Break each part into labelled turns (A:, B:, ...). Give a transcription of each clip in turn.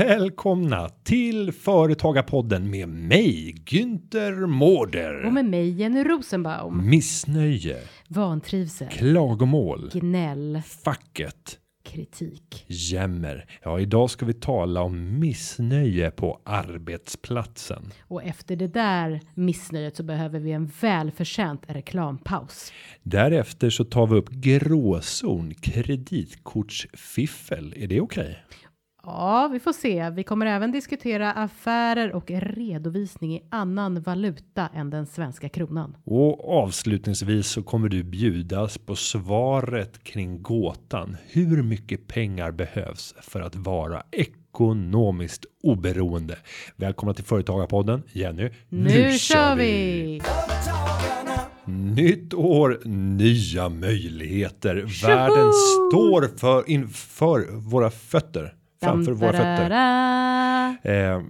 A: Välkomna till Företagarpodden med mig Günther
B: Och
A: Mårder.
B: med mig Jenny Rosenbaum.
A: Missnöje,
B: Vantrivsel,
A: klagomål,
B: gnäll,
A: facket,
B: kritik.
A: jämmer. Ja, idag ska vi tala om missnöje på arbetsplatsen.
B: Och efter det där missnöjet så behöver vi en välförtjänt reklampaus.
A: Därefter så tar vi upp gråzon kreditkortsfiffel. Är det okej?
B: Ja, vi får se. Vi kommer även diskutera affärer och redovisning i annan valuta än den svenska kronan.
A: Och avslutningsvis så kommer du bjudas på svaret kring gåtan. Hur mycket pengar behövs för att vara ekonomiskt oberoende? Välkomna till Företagarpodden. Jenny,
B: Nu, kör vi!
A: Nytt år, nya möjligheter. Världen står för inför våra fötter. Framför våra fötter. Eh,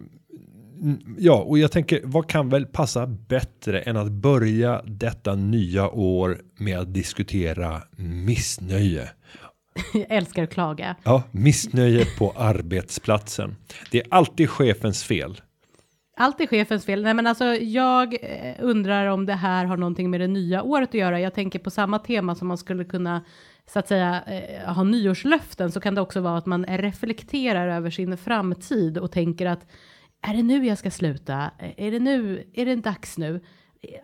A: ja, och jag tänker vad kan väl passa bättre än att börja detta nya år med att diskutera missnöje.
B: Jag älskar att klaga.
A: Ja, missnöje på arbetsplatsen. Det är alltid chefens fel.
B: Allt är chefens fel. Nej, men alltså, jag eh, undrar om det här har någonting med det nya året att göra. Jag tänker på samma tema som man skulle kunna så att säga eh, ha nyårslöften så kan det också vara att man reflekterar över sin framtid och tänker att är det nu jag ska sluta? Är det nu? Är det dags nu?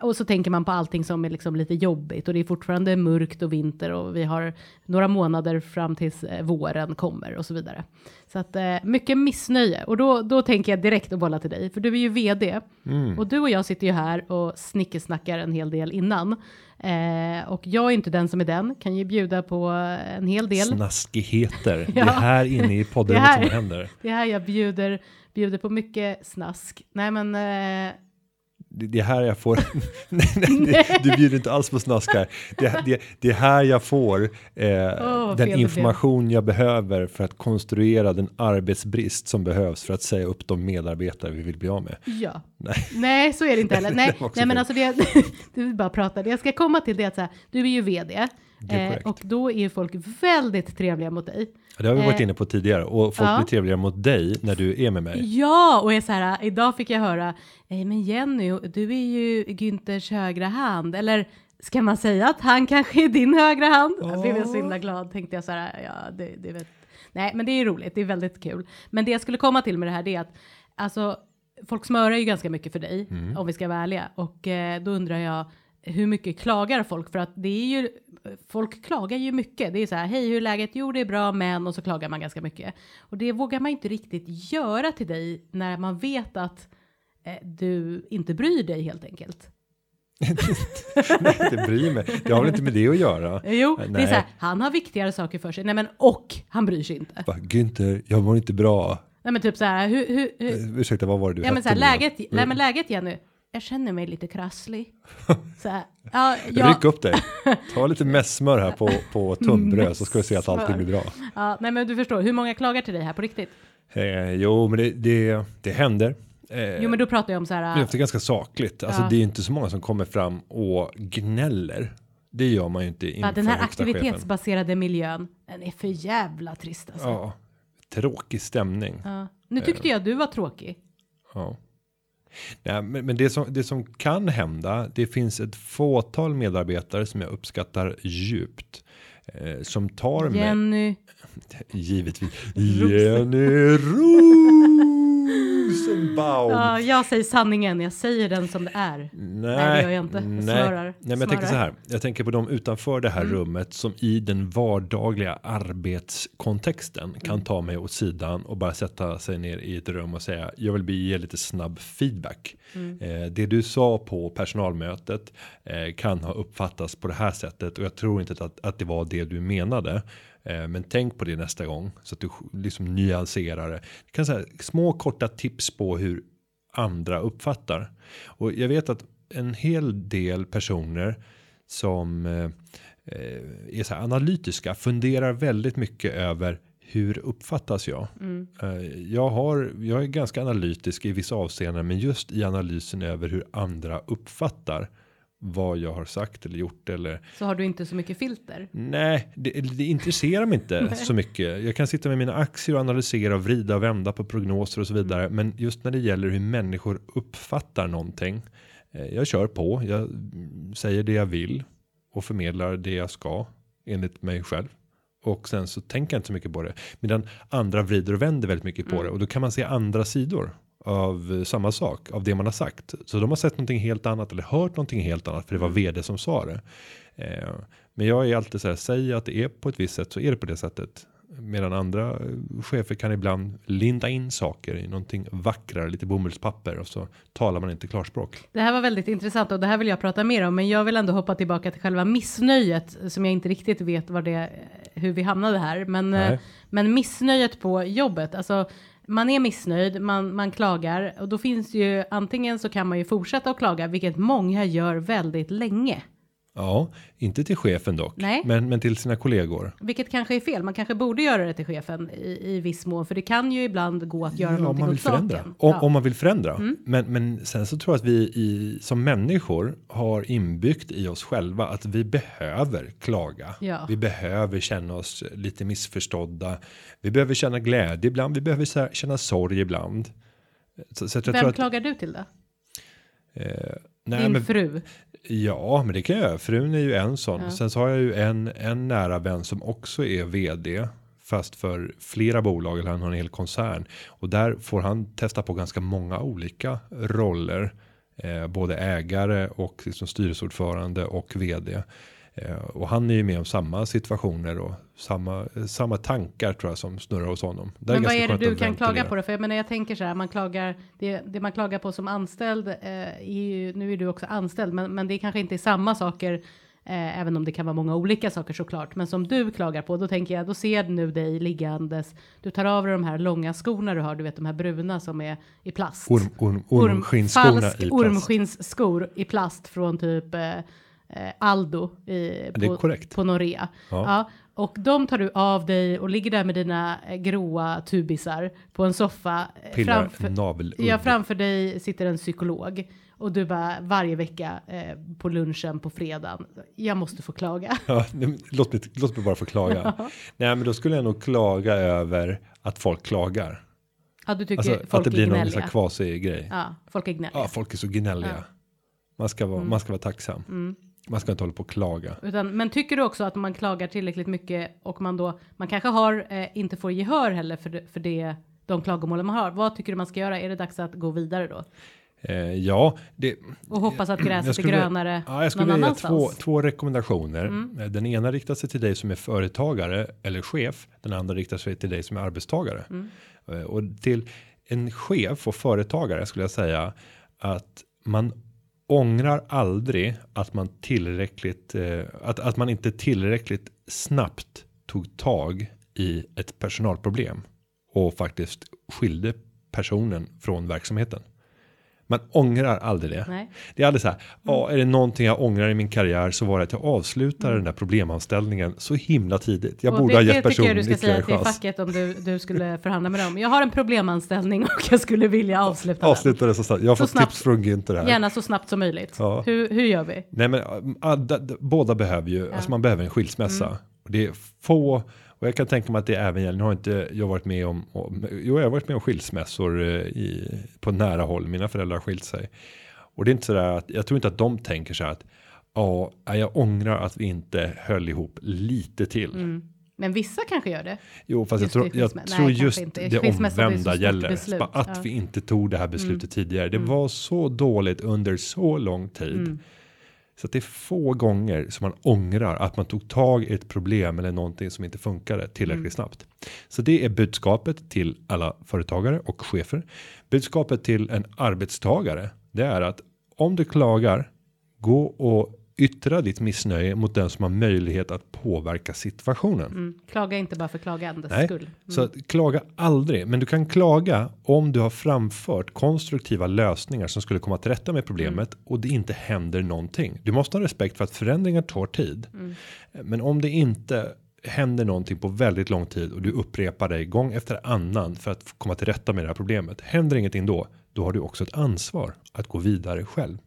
B: Och så tänker man på allting som är liksom lite jobbigt och det är fortfarande mörkt och vinter och vi har några månader fram tills eh, våren kommer och så vidare. Så att eh, mycket missnöje och då, då tänker jag direkt att bolla till dig för du är ju vd och du och jag sitter ju här och snickesnackar en hel del innan. Eh, och jag är inte den som är den, kan ju bjuda på en hel del.
A: Snaskigheter. Det
B: Ja.
A: är här inne i
B: Det här-
A: som det händer.
B: Det är här jag bjuder, bjuder på mycket snask. Nej men eh,
A: Det är här jag får. nej, du bjuder inte alls på snaskar. Det, det, det är här jag får eh,
B: vad
A: den information jag behöver för att konstruera den arbetsbrist som behövs för att säga upp de medarbetare vi vill bli av med.
B: Ja.
A: Nej.
B: Nej, så är det inte heller. Nej, nej men
A: fel.
B: alltså det, du bara pratar. Det jag ska komma till det att så här, du är ju vd.
A: Är
B: Eh, och då är folk väldigt trevliga mot dig.
A: Det har vi varit
B: Eh,
A: inne på tidigare och folk
B: ja.
A: blir trevligare mot dig när du är med mig.
B: Ja, och är så här, idag fick jag höra, "Eh, men Jenny, du är ju Günthers högra hand. Eller ska man säga att han kanske är din högra hand? Jag blev så himla glad, tänkte jag så här, ja, det, det vet. Nej, men det är roligt, det är väldigt kul. Men det jag skulle komma till med det här, det är att, alltså, folk smörar ju ganska mycket för dig, om vi ska vara ärliga. Och eh, då undrar jag, hur mycket klagar folk? För att det är ju, folk klagar ju mycket. Det är så här, hej hur är läget? Jo det är bra men, och så klagar man ganska mycket. Och det vågar man inte riktigt göra till dig när man vet att eh, du inte bryr dig helt enkelt.
A: Nej, det bryr mig. Det har väl inte med det att göra.
B: Jo,
A: Eh,
B: det är
A: nej.
B: så här, han har viktigare saker för sig. Nej men, och han bryr sig inte.
A: Bara, Günther, jag mår inte bra.
B: Nej men typ så här, hur, hur, hur
A: Eh, ursäkta, vad var det du
B: ja men så här, läget, nej men läget Jenny, jag känner mig lite krasslig. Så här, ja, jag,
A: Ryck upp dig. Ta lite mässmör här på, på tunnbröd så ska vi se att allting blir bra.
B: ja, nej men du förstår, hur många klagar till dig här på riktigt?
A: Eh, jo, men det, det, det händer. Eh,
B: Jo men då pratar jag om så här,
A: det är ganska sakligt. Alltså,
B: Ja.
A: Det är inte så många som kommer fram och gnäller. Det gör man ju inte inför
B: Ja, den här
A: högsta chefen.
B: aktivitetsbaserade miljön, den är för jävla trist alltså. Ja.
A: Ja, tråkig stämning.
B: Nu tyckte jag du var tråkig.
A: Ja. Nej, men men det, som, det som kan hända, det finns ett fåtal medarbetare som jag uppskattar djupt. Eh, som tar
B: Jenny,
A: givetvis,
B: Ros-
A: Jenny Rosenbaum.
B: ja, jag säger sanningen, jag säger den som det är.
A: Nej,
B: det gör jag inte. Jag
A: Nej,
B: svarar.
A: nej men jag tänker så här. Jag tänker på de utanför det här rummet som i den vardagliga arbetskontexten kan ta mig åt sidan och bara sätta sig ner i ett rum och säga jag vill ge lite snabb feedback. Eh, det du sa på personalmötet eh, kan ha uppfattats på det här sättet och jag tror inte att, att det var det du menade. Eh, Men tänk på det nästa gång så att du liksom nyanserar det. Du kan säga små korta tips på hur andra uppfattar. Och jag vet att en hel del personer som eh, eh, är så här analytiska funderar väldigt mycket över hur uppfattas jag? Eh, Jag har, jag är ganska analytisk i vissa avseenden, men just i analysen över hur andra uppfattar vad jag har sagt eller gjort eller
B: Så har du inte så mycket filter.
A: nej, det, det intresserar mig inte så mycket. Jag kan sitta med mina aktier och analysera och vrida och vända på prognoser och så vidare, men just när det gäller hur människor uppfattar någonting. eh, Jag kör på, jag mm, säger det jag vill och förmedlar det jag ska enligt mig själv. Och sen så tänker jag inte så mycket på det. Medan andra vrider och vänder väldigt mycket på det. Och då kan man se andra sidor av eh, samma sak. Av det man har sagt. Så de har sett någonting helt annat. Eller hört någonting helt annat. För det var vd som sa det. Eh, men jag är alltid så här. Säger att det är på ett visst sätt så är det på det sättet. Medan andra eh, chefer kan ibland linda in saker i någonting vackrare. Lite bomullspapper. Och så talar man inte klarspråk.
B: Det här var väldigt intressant och det här vill jag prata mer om, men jag vill ändå hoppa tillbaka till själva missnöjet som jag inte riktigt vet vad det, hur vi hamnade här. Men,
A: Nej.
B: men missnöjet på jobbet, alltså man är missnöjd, man, man klagar och då finns det ju antingen så kan man ju fortsätta att klaga, vilket många gör väldigt länge.
A: Ja, inte till chefen dock.
B: Nej.
A: Men, men till sina kollegor.
B: Vilket kanske är fel, man kanske borde göra det till chefen i, i viss mån, för det kan ju ibland gå att göra
A: Ja, om
B: någonting
A: man vill
B: åt saken.
A: förändra. Om,
B: Ja. Mm.
A: om man vill förändra. Men, men sen så tror jag att vi i, som människor har inbyggt i oss själva att vi behöver klaga.
B: Ja.
A: Vi behöver känna oss lite missförstådda. Vi behöver känna glädje ibland. Vi behöver känna sorg ibland. Så, så
B: Vem
A: tror att,
B: klagar du till då?
A: eh, nej,
B: Din
A: men,
B: fru?
A: Ja, men det kan jag göra. Frun är ju en sån.
B: Ja.
A: Sen så har jag ju en, en nära vän som också är vd. Fast för flera bolag eller han har en hel koncern. Och där får han testa på ganska många olika roller. Eh, både ägare och liksom styrelseordförande och vd. Eh, och han är ju med om samma situationer och samma, samma tankar tror jag som snurrar hos honom. Det
B: Men vad är det du kan klaga på då? För jag menar, jag tänker så här, man klagar, det, det man klagar på som anställd, eh, är nu är du också anställd, men, men det kanske inte är samma saker, eh, även om det kan vara många olika saker såklart. Men som du klagar på, då tänker jag, då ser nu dig liggandes, du tar av dig de här långa skorna du har, du vet de här bruna som är i plast.
A: Orm, orm, ormskinnskorna
B: falsk
A: i plast.
B: ormskinsskor i plast från typ eh, Aldo i, på, på Norea.
A: Ja.
B: Ja. och de tar du av dig och ligger där med dina eh, gråa tubisar på en soffa. eh,
A: Pillar
B: framför, ja, framför dig sitter en psykolog och du bara varje vecka eh, på lunchen på fredagen. Jag måste få klaga.
A: Ja, nej, låt, mig, låt mig bara förklaga. Nej, men då skulle jag nog klaga över att folk klagar.
B: Ja, du tycker
A: Alltså
B: folk
A: att det blir någon
B: gnälliga.
A: sån här kvasi grej. Ja.
B: Ja, folk är gnälliga.
A: folk är så gnälliga.
B: Ja.
A: Man ska vara,
B: Mm.
A: man ska vara tacksam. Man ska inte hålla på och klaga.
B: Utan, men tycker du också att man klagar tillräckligt mycket och man då, man kanske har, eh, inte får gehör heller för det, för det, de klagomålen man har. Vad tycker du man ska göra? Är det dags att gå vidare då?
A: Eh, ja, det,
B: Och hoppas att gräset är grönare
A: ja, jag skulle vilja ge två, två rekommendationer.
B: Mm.
A: Eh, Den ena riktar sig till dig som är företagare eller chef. Den andra riktar sig till dig som är arbetstagare.
B: Mm.
A: Eh, Och till en chef och företagare skulle jag säga att man ångrar aldrig att man tillräckligt eh, att, att man inte tillräckligt snabbt tog tag i ett personalproblem och faktiskt skilde personen från verksamheten. Man ångrar aldrig det.
B: Nej.
A: Det är aldrig så här. Ja, är det någonting jag ångrar i min karriär så var det att jag avslutade den där problemanställningen så himla tidigt. Jag
B: Mm. Och
A: borde
B: det,
A: ha
B: det
A: gett
B: tycker jag
A: personen
B: du ska säga
A: ytterligare
B: till
A: chans.
B: facket om du, du skulle förhandla med dem. Jag har en problemanställning och jag skulle vilja avsluta
A: Avslutade så snabbt. Jag har
B: Så
A: fått
B: snabbt.
A: tips från Günther här.
B: Gärna så snabbt som möjligt.
A: Ja.
B: Hur, hur gör vi?
A: Nej men d- båda behöver ju, alltså man behöver en skilsmässa.
B: Mm.
A: Det är få, och jag kan tänka mig att det även gäller, nu har inte jag varit med om, om jo jag har varit med om skilsmässor eh, i, på nära håll, mina föräldrar har skilt sig. Och det är inte så där att, jag tror inte att de tänker så här att, ja, jag ångrar att vi inte höll ihop lite till.
B: Men vissa kanske gör det.
A: Jo, fast jag
B: Just
A: tror, jag tror
B: Nej, kanske
A: just
B: inte.
A: det omvända gäller.
B: beslut.
A: Att
B: Ja. Mm.
A: vi inte tog det här beslutet tidigare. Det var så dåligt under så lång tid. Så att det är få gånger som man ångrar att man tog tag i ett problem eller någonting som inte funkade tillräckligt
B: Mm.
A: snabbt. Så det är budskapet till alla företagare och chefer. Budskapet till en arbetstagare. Det är att om du klagar, gå och yttra ditt missnöje mot den som har möjlighet att påverka situationen.
B: Mm. Klaga inte bara för klagandets
A: Nej,
B: skull. Mm.
A: så klaga aldrig, men du kan klaga om du har framfört konstruktiva lösningar som skulle komma till rätta med problemet
B: Mm.
A: och det inte händer någonting. Du måste ha respekt för att förändringar tar tid.
B: Mm.
A: Men om det inte händer någonting på väldigt lång tid och du upprepar dig gång efter annan för att komma till rätta med det här problemet. Händer ingenting då, då har du också ett ansvar att gå vidare själv.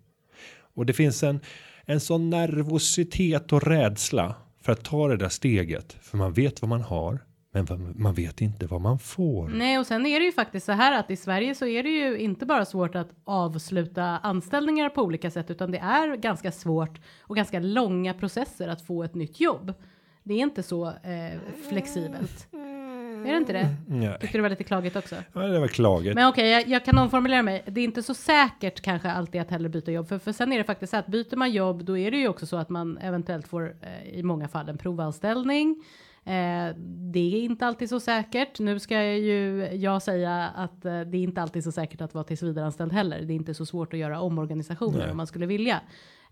A: Och det finns en en sån nervositet och rädsla för att ta det där steget, för man vet vad man har, men man vet inte vad man får.
B: Nej, och sen är det ju faktiskt så här att i Sverige så är det ju inte bara svårt att avsluta anställningar på olika sätt, utan det är ganska svårt och ganska långa processer att få ett nytt jobb. Det är inte så eh, flexibelt. Är det inte det?
A: Nej.
B: Tyckte det var lite klagigt också?
A: Ja, det var klagigt.
B: Men okej, jag, jag kan omformulera mig. Det är inte så säkert kanske alltid att hellre byta jobb, för, för sen är det faktiskt så att byter man jobb, då är det ju också så att man eventuellt får eh, i många fall en provanställning. Eh, det är inte alltid så säkert. Nu ska jag ju jag säga att eh, det är inte alltid så säkert att vara tillsvidareanställd heller. Det är inte så svårt att göra omorganisationer
A: Nej.
B: om man skulle vilja.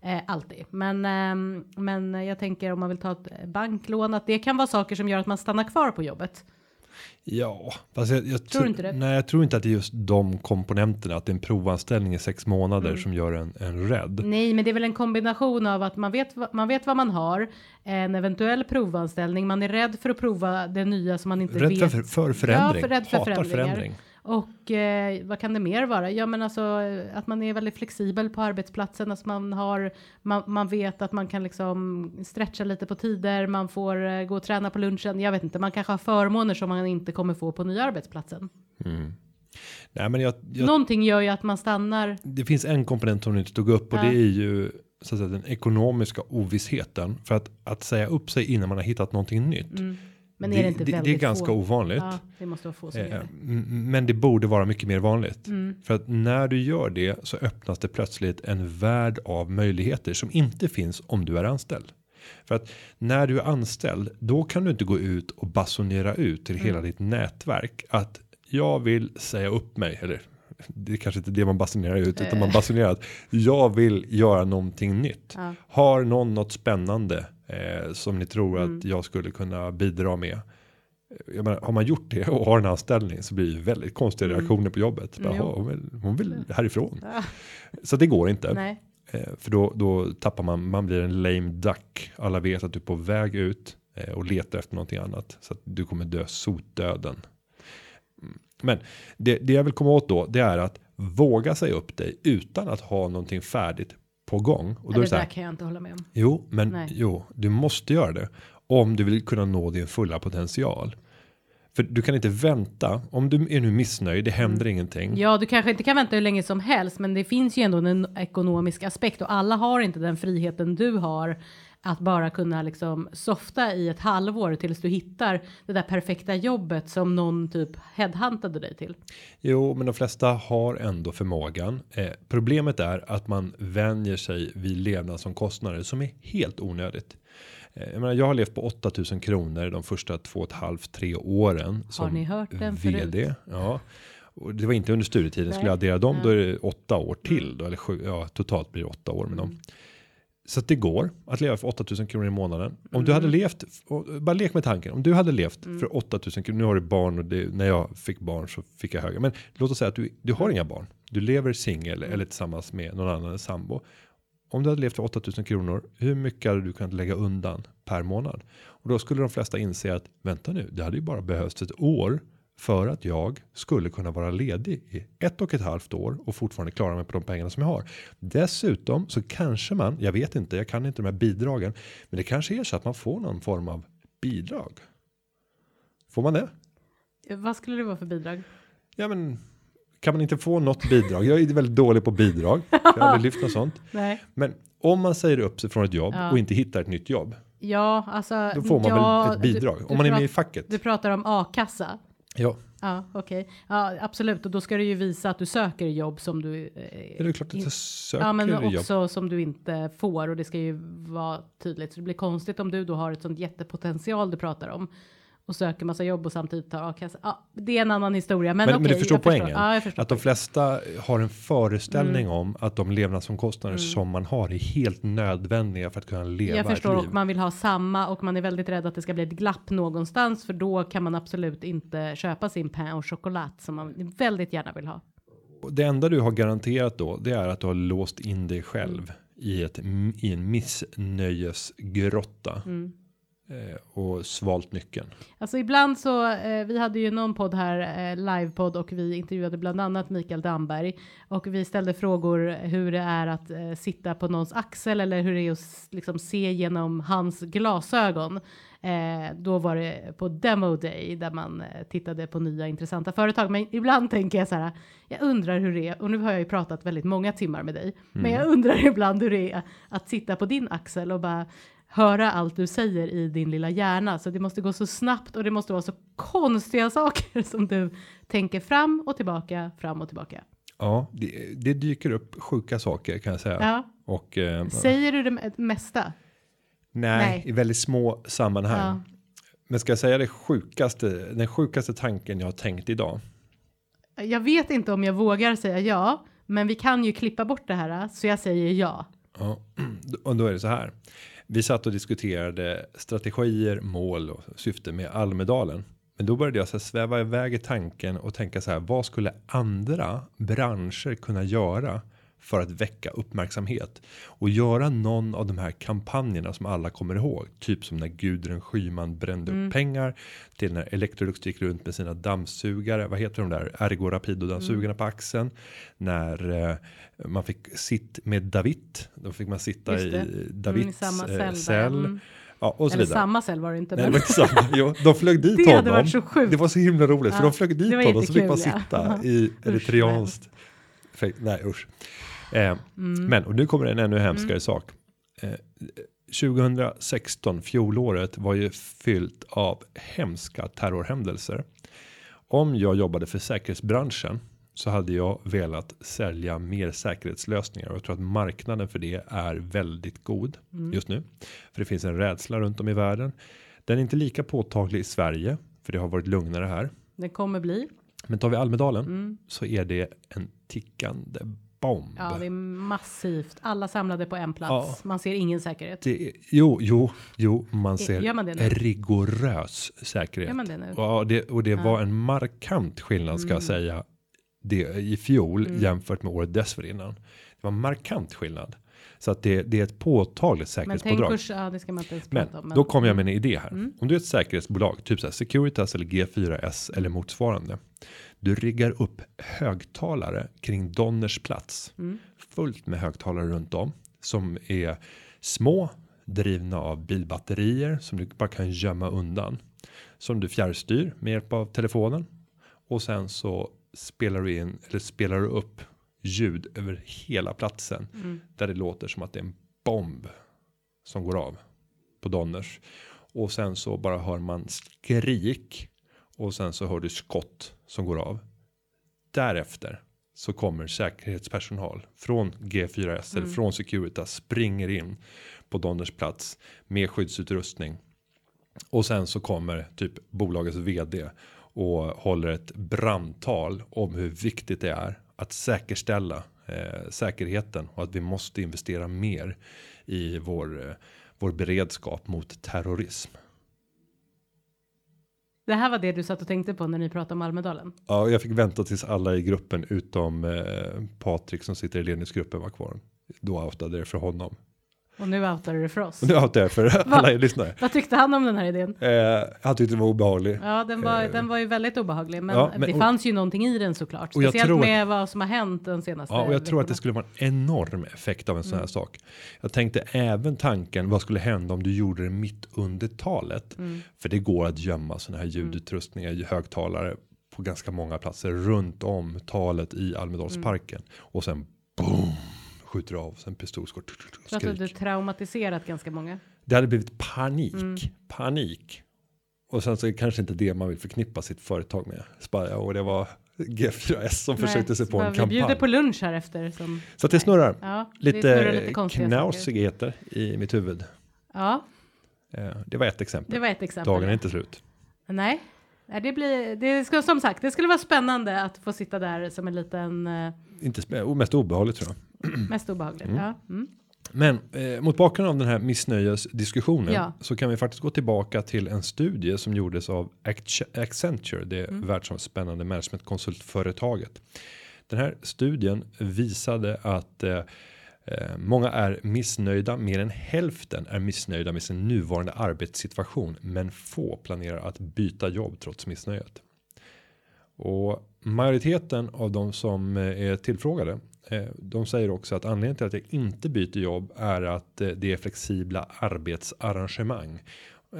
B: Eh, alltid. Men, ehm, men jag tänker om man vill ta ett banklån att det kan vara saker som gör att man stannar kvar på jobbet.
A: Ja, fast jag, jag
B: Tror inte det?
A: Nej, jag tror inte att det är just de komponenterna, att det är en provanställning i sex månader
B: Mm.
A: som gör en, en rädd.
B: Nej, men det är väl en kombination av att man vet, man vet vad man har, en eventuell provanställning, man är rädd för att prova det nya som man inte
A: Rädd
B: vet.
A: för, för förändring.
B: Ja, för rädd för
A: Hatar förändring.
B: Och eh, vad kan det mer vara? Ja, men alltså eh, att man är väldigt flexibel på arbetsplatsen, att man har, man, man vet att man kan liksom stretcha lite på tider, man får eh, gå och träna på lunchen. Jag vet inte, man kanske har förmåner som man inte kommer få på nya arbetsplatsen.
A: Nej, men jag, jag,
B: Någonting gör ju att man stannar.
A: det finns en komponent som du inte tog upp och
B: Ja.
A: det är ju så att säga, den ekonomiska ovissheten. För att, att säga upp sig innan man har hittat någonting nytt.
B: Mm. Men är det, inte
A: det,
B: väldigt
A: det är ganska
B: få?
A: ovanligt.
B: Ja, det måste vara få som
A: Eh,
B: gör det.
A: Men det borde vara mycket mer vanligt.
B: Mm.
A: För att när du gör det så öppnas det plötsligt en värld av möjligheter som inte finns om du är anställd. För att när du är anställd, då kan du inte gå ut och basunera ut till
B: Mm.
A: hela ditt nätverk att jag vill säga upp mig. Eller det är kanske inte det man basunerar ut, utan man basunerar att jag vill göra någonting nytt.
B: Eh. Ja.
A: Har någon något spännande eh, som ni tror
B: Mm.
A: att jag skulle kunna bidra med? Jag menar, har man gjort det och har en anställning så blir det väldigt konstiga reaktioner på jobbet. Bara,
B: Mm, jo.
A: "Jaha, hon, vill, hon vill härifrån.
B: Ja.
A: Så det går inte.
B: Nej.
A: Eh, för då, då tappar man, man blir en lame duck. Alla vet att du är på väg ut eh, och letar efter någonting annat. Så att du kommer dö sotdöden. Men det, det jag vill komma åt då, det är att våga sig upp dig utan att ha någonting färdigt på gång. Och då
B: Ja,
A: är
B: det
A: det
B: där kan jag inte hålla med om.
A: Jo, men
B: Nej.
A: jo, du måste göra det om du vill kunna nå din fulla potential. För du kan inte vänta om du är nu missnöjd. Det händer ingenting.
B: Mm. Ja, du kanske inte kan vänta hur länge som helst, men det finns ju ändå en ekonomisk aspekt och alla har inte den friheten du har att bara kunna liksom softa i ett halvår tills du hittar det där perfekta jobbet som någon typ headhuntade dig till.
A: Jo, men de flesta har ändå förmågan. Eh, problemet är att man vänjer sig vid levnadsomkostnader som är helt onödigt. Eh, jag, menar, jag har levt på 8000 kronor de första två och ett halvt tre åren. Som
B: ni hört den förut?
A: vd. Ja. Och det var inte under studietiden. Skulle
B: Nej.
A: jag addera dem då
B: Ja.
A: är det åtta år till. Då, eller sju, ja, totalt blir det åtta år med dem. Så att det går att leva för 8000 kronor i månaden. Om du hade levt, bara lek med tanken. Om du hade levt för 8000 kronor. Nu har du barn och det, när jag fick barn så fick jag höga. Men låt oss säga att du, du har inga barn. Du lever singel eller tillsammans med någon annan sambo. Om du hade levt för 8000 kronor. Hur mycket hade du kunnat lägga undan per månad? Och då skulle de flesta inse att vänta nu, det hade ju bara behövts ett år för att jag skulle kunna vara ledig i ett och ett halvt år och fortfarande klara mig på de pengarna som jag har. Dessutom så kanske man, jag vet inte, jag kan inte de här bidragen, men det kanske är så att man får någon form av bidrag. Får man det?
B: Vad skulle det vara för bidrag?
A: Ja, men kan man inte få något bidrag? Jag är väldigt dålig på bidrag. Jag har aldrig lyft något sånt.
B: Nej.
A: Men om man säger upp sig från ett jobb
B: Ja.
A: och inte hittar ett nytt jobb,
B: Ja, alltså.
A: då får man
B: ja,
A: väl ett bidrag.
B: Du,
A: om
B: du
A: man är med i facket.
B: Du pratar om a-kassa.
A: Ja,
B: Ja, okej. Ja, absolut. Och då ska du ju visa att du söker jobb som du. Eh,
A: det är klart att jag söker
B: Ja, men
A: jobb.
B: också som du inte får och det ska ju vara tydligt. Så det blir konstigt om du då har ett sånt jättepotential du pratar om och söker massa jobb och samtidigt tar a-kassa. Ja, det är en annan historia. Men,
A: Men, men
B: okej,
A: du förstår poängen.
B: Ja, jag förstår.
A: att de flesta har en föreställning
B: Mm.
A: om att de levnadsomkostnader som man har är helt nödvändiga för att kunna leva
B: jag förstår
A: ett
B: och
A: liv.
B: man vill ha samma och man är väldigt rädd att det ska bli ett glapp någonstans för då kan man absolut inte köpa sin pain och choklad som man väldigt gärna vill ha.
A: Och Det enda du har garanterat då, det är att du har låst in dig själv i, ett, i en missnöjesgrotta.
B: Mm.
A: Eh, och svalt nyckeln.
B: Alltså ibland så, eh, vi hade ju någon podd här, eh, livepodd och vi intervjuade bland annat Mikael Damberg och vi ställde frågor hur det är att eh, sitta på någons axel eller hur det är att liksom se genom hans glasögon. Eh, då var det på Demo Day där man eh, tittade på nya intressanta företag. Men ibland tänker jag så här, jag undrar hur det är, och nu har jag ju pratat väldigt många timmar med dig, men jag undrar ibland hur det är att sitta på din axel och bara höra allt du säger i din lilla hjärna. Så det måste gå så snabbt och det måste vara så konstiga saker som du tänker fram och tillbaka, fram och tillbaka.
A: Ja, det, det dyker upp sjuka saker kan jag säga.
B: Ja.
A: Och eh,
B: Säger du det me- mesta?
A: nej,
B: nej.
A: i väldigt små sammanhang.
B: Ja.
A: Men ska jag säga det sjukaste, den sjukaste tanken jag har tänkt idag.
B: Jag vet inte om jag vågar säga ja, men vi kan ju klippa bort det här, så jag säger ja.
A: Ja, och då är det så här. Vi satt och diskuterade strategier, mål och syfte med Almedalen. Men då började jag så sväva iväg i tanken och tänka så här. Vad skulle andra branscher kunna göra för att väcka uppmärksamhet och göra någon av de här kampanjerna som alla kommer ihåg, typ som när Gudrun Schyman brände upp pengar till när Electrolux gick runt med sina dammsugare. Vad heter de där? Ergo Rapido dammsugarna på axeln när eh, man fick sitt med David. Då fick man sitta i
B: Mm,
A: Davids
B: samma
A: eh,
B: cell. Mm.
A: Ja, och så
B: Eller
A: vidare.
B: samma cell var det inte.
A: Nej,
B: Men...
A: samma. Jo, de flög dit
B: Det hade
A: honom.
B: varit så sjukt.
A: Det var så himla roligt.
B: Ja,
A: För de flög dit honom så fick man
B: jättekul, ja.
A: sitta i eritreanskt. Nej usch. Eh,
B: Mm.
A: Men och nu kommer en ännu hemskare sak. Eh, 2016, fjolåret var ju fyllt av hemska terrorhändelser. Om jag jobbade för säkerhetsbranschen så hade jag velat sälja mer säkerhetslösningar och jag tror att marknaden för det är väldigt god just nu. För det finns en rädsla runt om i världen. Den är inte lika påtaglig i Sverige för det har varit lugnare här.
B: Det kommer bli.
A: Men tar vi Almedalen
B: Mm.
A: så är det en tickande bomb.
B: Ja, det är massivt. Alla samlade på en plats.
A: Ja.
B: Man ser ingen säkerhet.
A: Det jo, jo, jo, man ser
B: Gör man
A: rigorös säkerhet.
B: Gör man det nu?
A: Ja, det, och det
B: Ja.
A: var en markant skillnad ska jag
B: Mm.
A: säga. Det i fjol
B: Mm.
A: jämfört med året dessförinnan. Det var markant skillnad. Så att det, det är ett påtagligt
B: Men
A: säkerhetspådrag.
B: tänk kurs, ja det ska man inte
A: Men
B: om.
A: då kommer jag med en idé här.
B: Mm.
A: Om du är ett säkerhetsbolag, typ så här Securitas eller G4S eller motsvarande. Du riggar upp högtalare kring Donners plats.
B: Mm.
A: Fullt med högtalare runt om. Som är små, drivna av bilbatterier som du bara kan gömma undan. Som du fjärrstyr med hjälp av telefonen. Och sen så spelar du in eller spelar du upp ljud över hela platsen.
B: Mm.
A: Där det låter som att det är en bomb som går av på Donners. Och sen så bara hör man skrik. Och sen så hör du skott som går av. Därefter så kommer säkerhetspersonal från G4S eller
B: Mm.
A: från Securitas springer in på Donners plats med skyddsutrustning. Och sen så kommer typ bolagets vd och håller ett brandtal om hur viktigt det är att säkerställa eh, säkerheten och att vi måste investera mer i vår, eh, vår beredskap mot terrorism.
B: Det här var det du satt och tänkte på när ni pratade om Almedalen.
A: Ja, jag fick vänta tills alla i gruppen utom eh, Patrik som sitter i ledningsgruppen var kvar. Då outade det för honom.
B: Och nu outar du det för oss.
A: Nu outar jag för alla er lyssnare.
B: Vad tyckte han om den här idén?
A: Eh, han tyckte det var obehaglig.
B: Ja, den var,
A: Eh.
B: den var ju väldigt obehaglig, men,
A: Ja, men-
B: det
A: och-
B: fanns ju någonting i den såklart. Speciellt
A: tror
B: med vad som har hänt den senaste
A: Ja, och jag tror att det
B: veckorna.
A: skulle vara en enorm effekt av en sån här
B: Mm.
A: sak. Jag tänkte även tanken vad skulle hända om du gjorde det mitt under talet?
B: Mm.
A: För det går att gömma såna här ljudutrustningar i högtalare på ganska många platser runt om talet i Almedalsparken och sen boom skjuter av sen pistolskott.
B: Så att du hade traumatiserat ganska många.
A: Det hade blivit panik,
B: Mm.
A: panik. Och sen så är det kanske inte det man vill förknippa sitt företag med. Spaja och det var G4S som försökte sig på en
B: Vi bjuder
A: kampanj.
B: på lunch här efter. Som,
A: Så att det snurrar.
B: ja, det snurrar
A: Lite,
B: saker.
A: knausigheter i mitt huvud.
B: Ja,
A: Eh, Det var ett exempel.
B: det var ett exempel.
A: Dagen är inte slut.
B: Nej, Nej, det blir, det ska, som sagt, det skulle vara spännande att få sitta där som en liten, eh,
A: Inte mest obehagligt tror jag.
B: mest obehagligt.
A: Mm.
B: Ja. Mm.
A: Men eh, mot bakgrund av den här missnöjesdiskussionen
B: Ja.
A: så kan vi faktiskt gå tillbaka till en studie som gjordes av Acc- Accenture, det
B: Mm.
A: världsomspännande managementkonsultföretaget. Den här studien visade att eh, Eh, många är missnöjda, mer än hälften är missnöjda med sin nuvarande arbetssituation, men få planerar att byta jobb trots missnöjet. Och majoriteten av de som eh, är tillfrågade de säger också att anledningen till att jag inte byter jobb är att eh, det är flexibla arbetsarrangemang.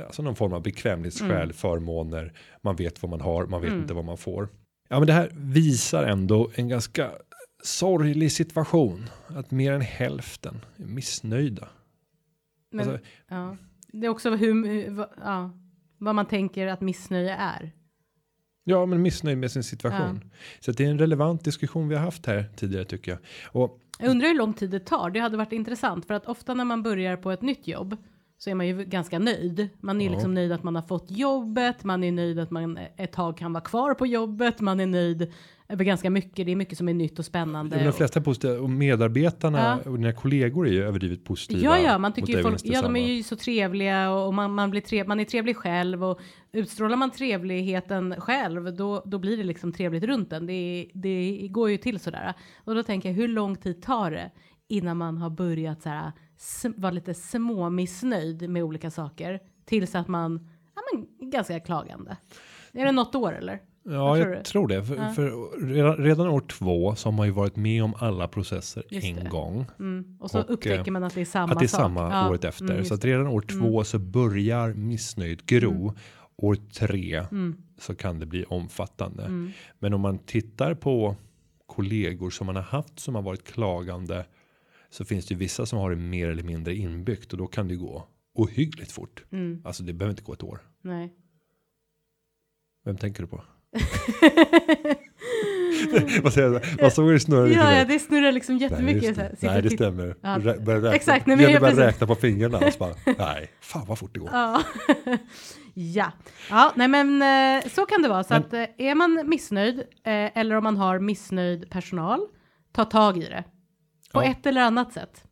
A: Alltså någon form av bekvämlighetsskäl, mm. förmåner. Man vet vad man har, man vet mm. inte vad man får. Ja, men det här visar ändå en ganska sorglig situation. Att mer än hälften är missnöjda.
B: Men, alltså, ja. Det är också hur, hur ja, vad man tänker att missnöje är.
A: Ja, men missnöjd med sin situation. Ja. Så det är en relevant diskussion vi har haft här tidigare tycker jag. Och,
B: jag undrar hur lång tid det tar. Det hade varit intressant för att ofta när man börjar på ett nytt jobb så är man ju ganska nöjd. Man är ja. liksom nöjd att man har fått jobbet. Man är nöjd att man ett tag kan vara kvar på jobbet. Man är nöjd över ganska mycket. Det är mycket som är nytt och spännande.
A: De flesta är positiva och medarbetarna ja. och dina kollegor är ju överdrivet positiva.
B: Ja, ja, man tycker ju folk, ja, de är ju så trevliga och man, man blir trev, man är trevlig själv och utstrålar man trevligheten själv, då, då blir det liksom trevligt runt den. Det, det går ju till sådär. Och då tänker jag, hur lång tid tar det innan man har börjat så här, vara lite småmissnöjd med olika saker tills att man, ja men ganska klagande. Är det något år eller?
A: Ja, jag tror, tror det. För, ja. för redan, redan, år två så har man ju varit med om alla processer en gång.
B: Mm. Och så och, upptäcker man att det är samma
A: Att det är samma ja. året efter. Mm, så att redan år två mm. så börjar missnöjd gro. Mm. År tre mm. så kan det bli omfattande. Mm. Men om man tittar på kollegor som man har haft som har varit klagande. Så finns det vissa som har det mer eller mindre inbyggt och då kan det gå ohyggligt fort. Alltså det behöver inte gå ett år.
B: Nej.
A: Vem tänker du på? vad säger jag? Vad såg det snurra
B: Ja, ja, det snurrar liksom jättemycket.
A: Nej, det, nej, det stämmer. Ja. Räkna. Exakt. Nej, men jag börjar räkna på fingrarna och så bara, nej, fan vad fort det går.
B: Ja, ja. ja nej men eh, så kan det vara. Så men, att eh, är man missnöjd eh, eller om man har missnöjd personal, ta tag i det. På ja. ett eller annat sätt.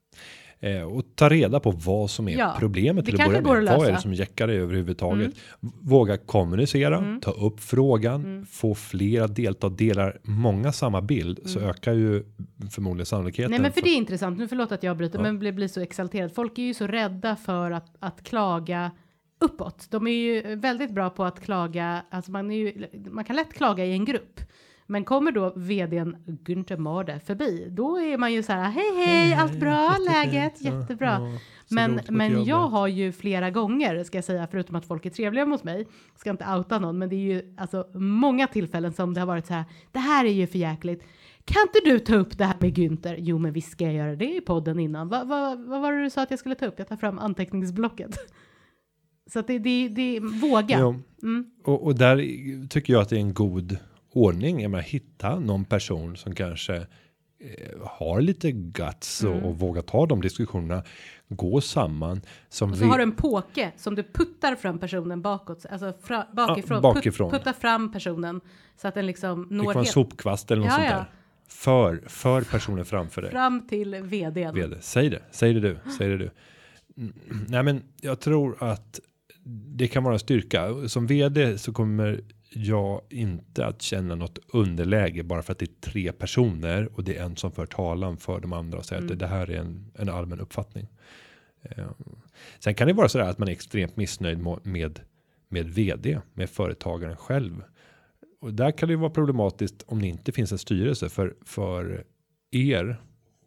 A: Eh, och ta reda på vad som är ja, problemet till att börja med. Vad är det som jäckar dig överhuvudtaget? Mm. Våga kommunicera, mm. ta upp frågan, mm. få fler att delta, delar många samma bild så mm. ökar ju förmodligen sannolikheten.
B: Nej, men för, för det är intressant. Nu förlåt att jag bryter, ja. men blir, blir så exalterad. Folk är ju så rädda för att, att klaga uppåt. De är ju väldigt bra på att klaga, alltså man, är ju, man kan lätt klaga i en grupp. Men kommer då vdn Günther Mårde förbi, då är man ju så här, hej hej, allt bra, läget, jättebra. Ja, men men jag har ju flera gånger, ska jag säga, förutom att folk är trevliga mot mig, ska inte outa någon, men det är ju alltså många tillfällen som det har varit så här, det här är ju för jäkligt. Kan inte du ta upp det här med Günther? Jo, men visst ska jag göra det i podden innan. Va, va, vad var det du sa att jag skulle ta upp? Jag tar fram anteckningsblocket. Så att det, det, det våga. Ja.
A: Mm. Och, och där tycker jag att det är en god ordning. Jag menar, hitta någon person som kanske eh, har lite guts mm. och, och vågar ta de diskussionerna. Gå samman. Som
B: och så vi... har du en påke som du puttar fram personen bakåt, alltså fra, bakifrån. Ja, bakifrån. Put, putta fram personen så att den liksom når. Det
A: kan en sopkvast eller något ja, sånt ja. där. För, för personen framför dig.
B: Fram till vdn.
A: VD. Säg det, säg det du, säg det du. Nej, men jag tror att det kan vara en styrka. Som vd så kommer jag inte att känna något underläge bara för att det är tre personer och det är en som för talan för de andra och säger mm. att det, här är en, en allmän uppfattning. Eh, sen kan det vara så där att man är extremt missnöjd med med vd med företagaren själv. Och där kan det vara problematiskt om det inte finns en styrelse för för er.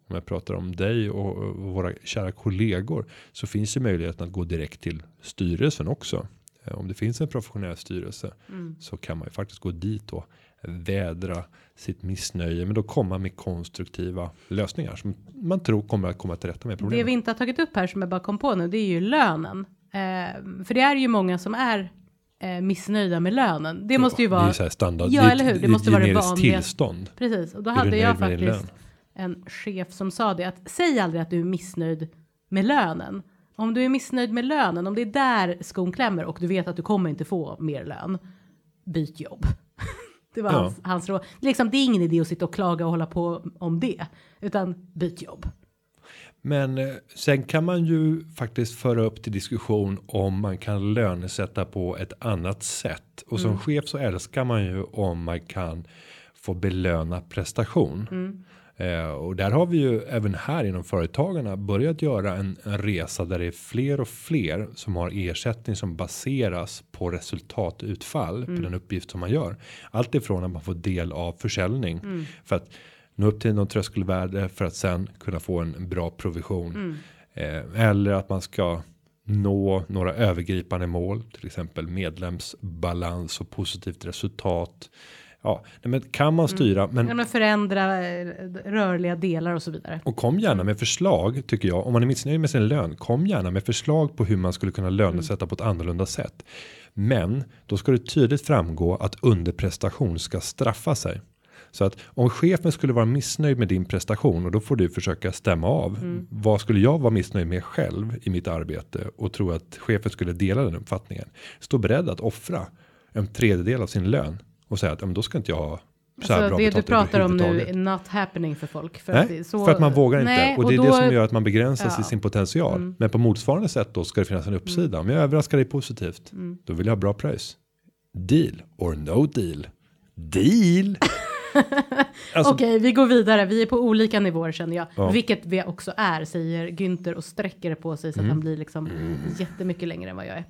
A: Om jag pratar om dig och, och våra kära kollegor så finns det möjligheten att gå direkt till styrelsen också om det finns en professionell styrelse mm. så kan man ju faktiskt gå dit och vädra sitt missnöje, men då komma med konstruktiva lösningar som man tror kommer att komma till rätta med problemet.
B: Det vi inte har tagit upp här som jag bara kom på nu, det är ju lönen. Eh, för det är ju många som är eh, missnöjda med lönen. Det ja, måste ju vara. Det är
A: standard.
B: Ja, eller hur? Det måste vara det vanliga.
A: tillstånd.
B: Precis, och då hade jag faktiskt en chef som sa det att säg aldrig att du är missnöjd med lönen om du är missnöjd med lönen, om det är där skon klämmer och du vet att du kommer inte få mer lön, byt jobb. det var ja. hans, hans råd. Liksom, det är ingen idé att sitta och klaga och hålla på om det, utan byt jobb.
A: Men eh, sen kan man ju faktiskt föra upp till diskussion om man kan lönesätta på ett annat sätt. Och som mm. chef så älskar man ju om man kan få belöna prestation. Mm. Eh, och där har vi ju även här inom företagarna börjat göra en, en resa där det är fler och fler som har ersättning som baseras på resultatutfall på den uppgift som man gör. Allt ifrån att man får del av försäljning för att nå upp till någon tröskelvärde för att sen kunna få en bra provision. Eh, eller att man ska nå några övergripande mål, till exempel medlemsbalans och positivt resultat. Ja, men kan man styra, men
B: Ja, men förändra eh, rörliga delar och så vidare.
A: och kom gärna med förslag tycker jag. Om man är missnöjd med sin lön, kom gärna med förslag på hur man skulle kunna lönesätta på ett annorlunda sätt. Men då ska det tydligt framgå att underprestation ska straffa sig. Så att om chefen skulle vara missnöjd med din prestation och då får du försöka stämma av. Vad skulle jag vara missnöjd med själv i mitt arbete och tro att chefen skulle dela den uppfattningen. Stå beredd att offra en tredjedel av sin lön och säga att men då ska inte jag ha så här
B: Alltså,
A: bra
B: det du pratar om nu är not happening för folk. För,
A: Nej,
B: att det så,
A: för att man vågar inte.
B: Nej,
A: och det är
B: då,
A: det som gör att man begränsas
B: Ja. Mm.
A: i sin potential. Men på motsvarande sätt då ska det finnas en uppsida. Om jag överraskar dig positivt.
B: Mm.
A: Då vill jag ha bra pröjs. Deal or no deal. Deal. alltså,
B: Okej, vi går vidare. Vi är på olika nivåer känner jag.
A: Ja.
B: Vilket vi också är, säger Günther och sträcker på sig så
A: Mm.
B: att han blir liksom jättemycket längre än vad jag är.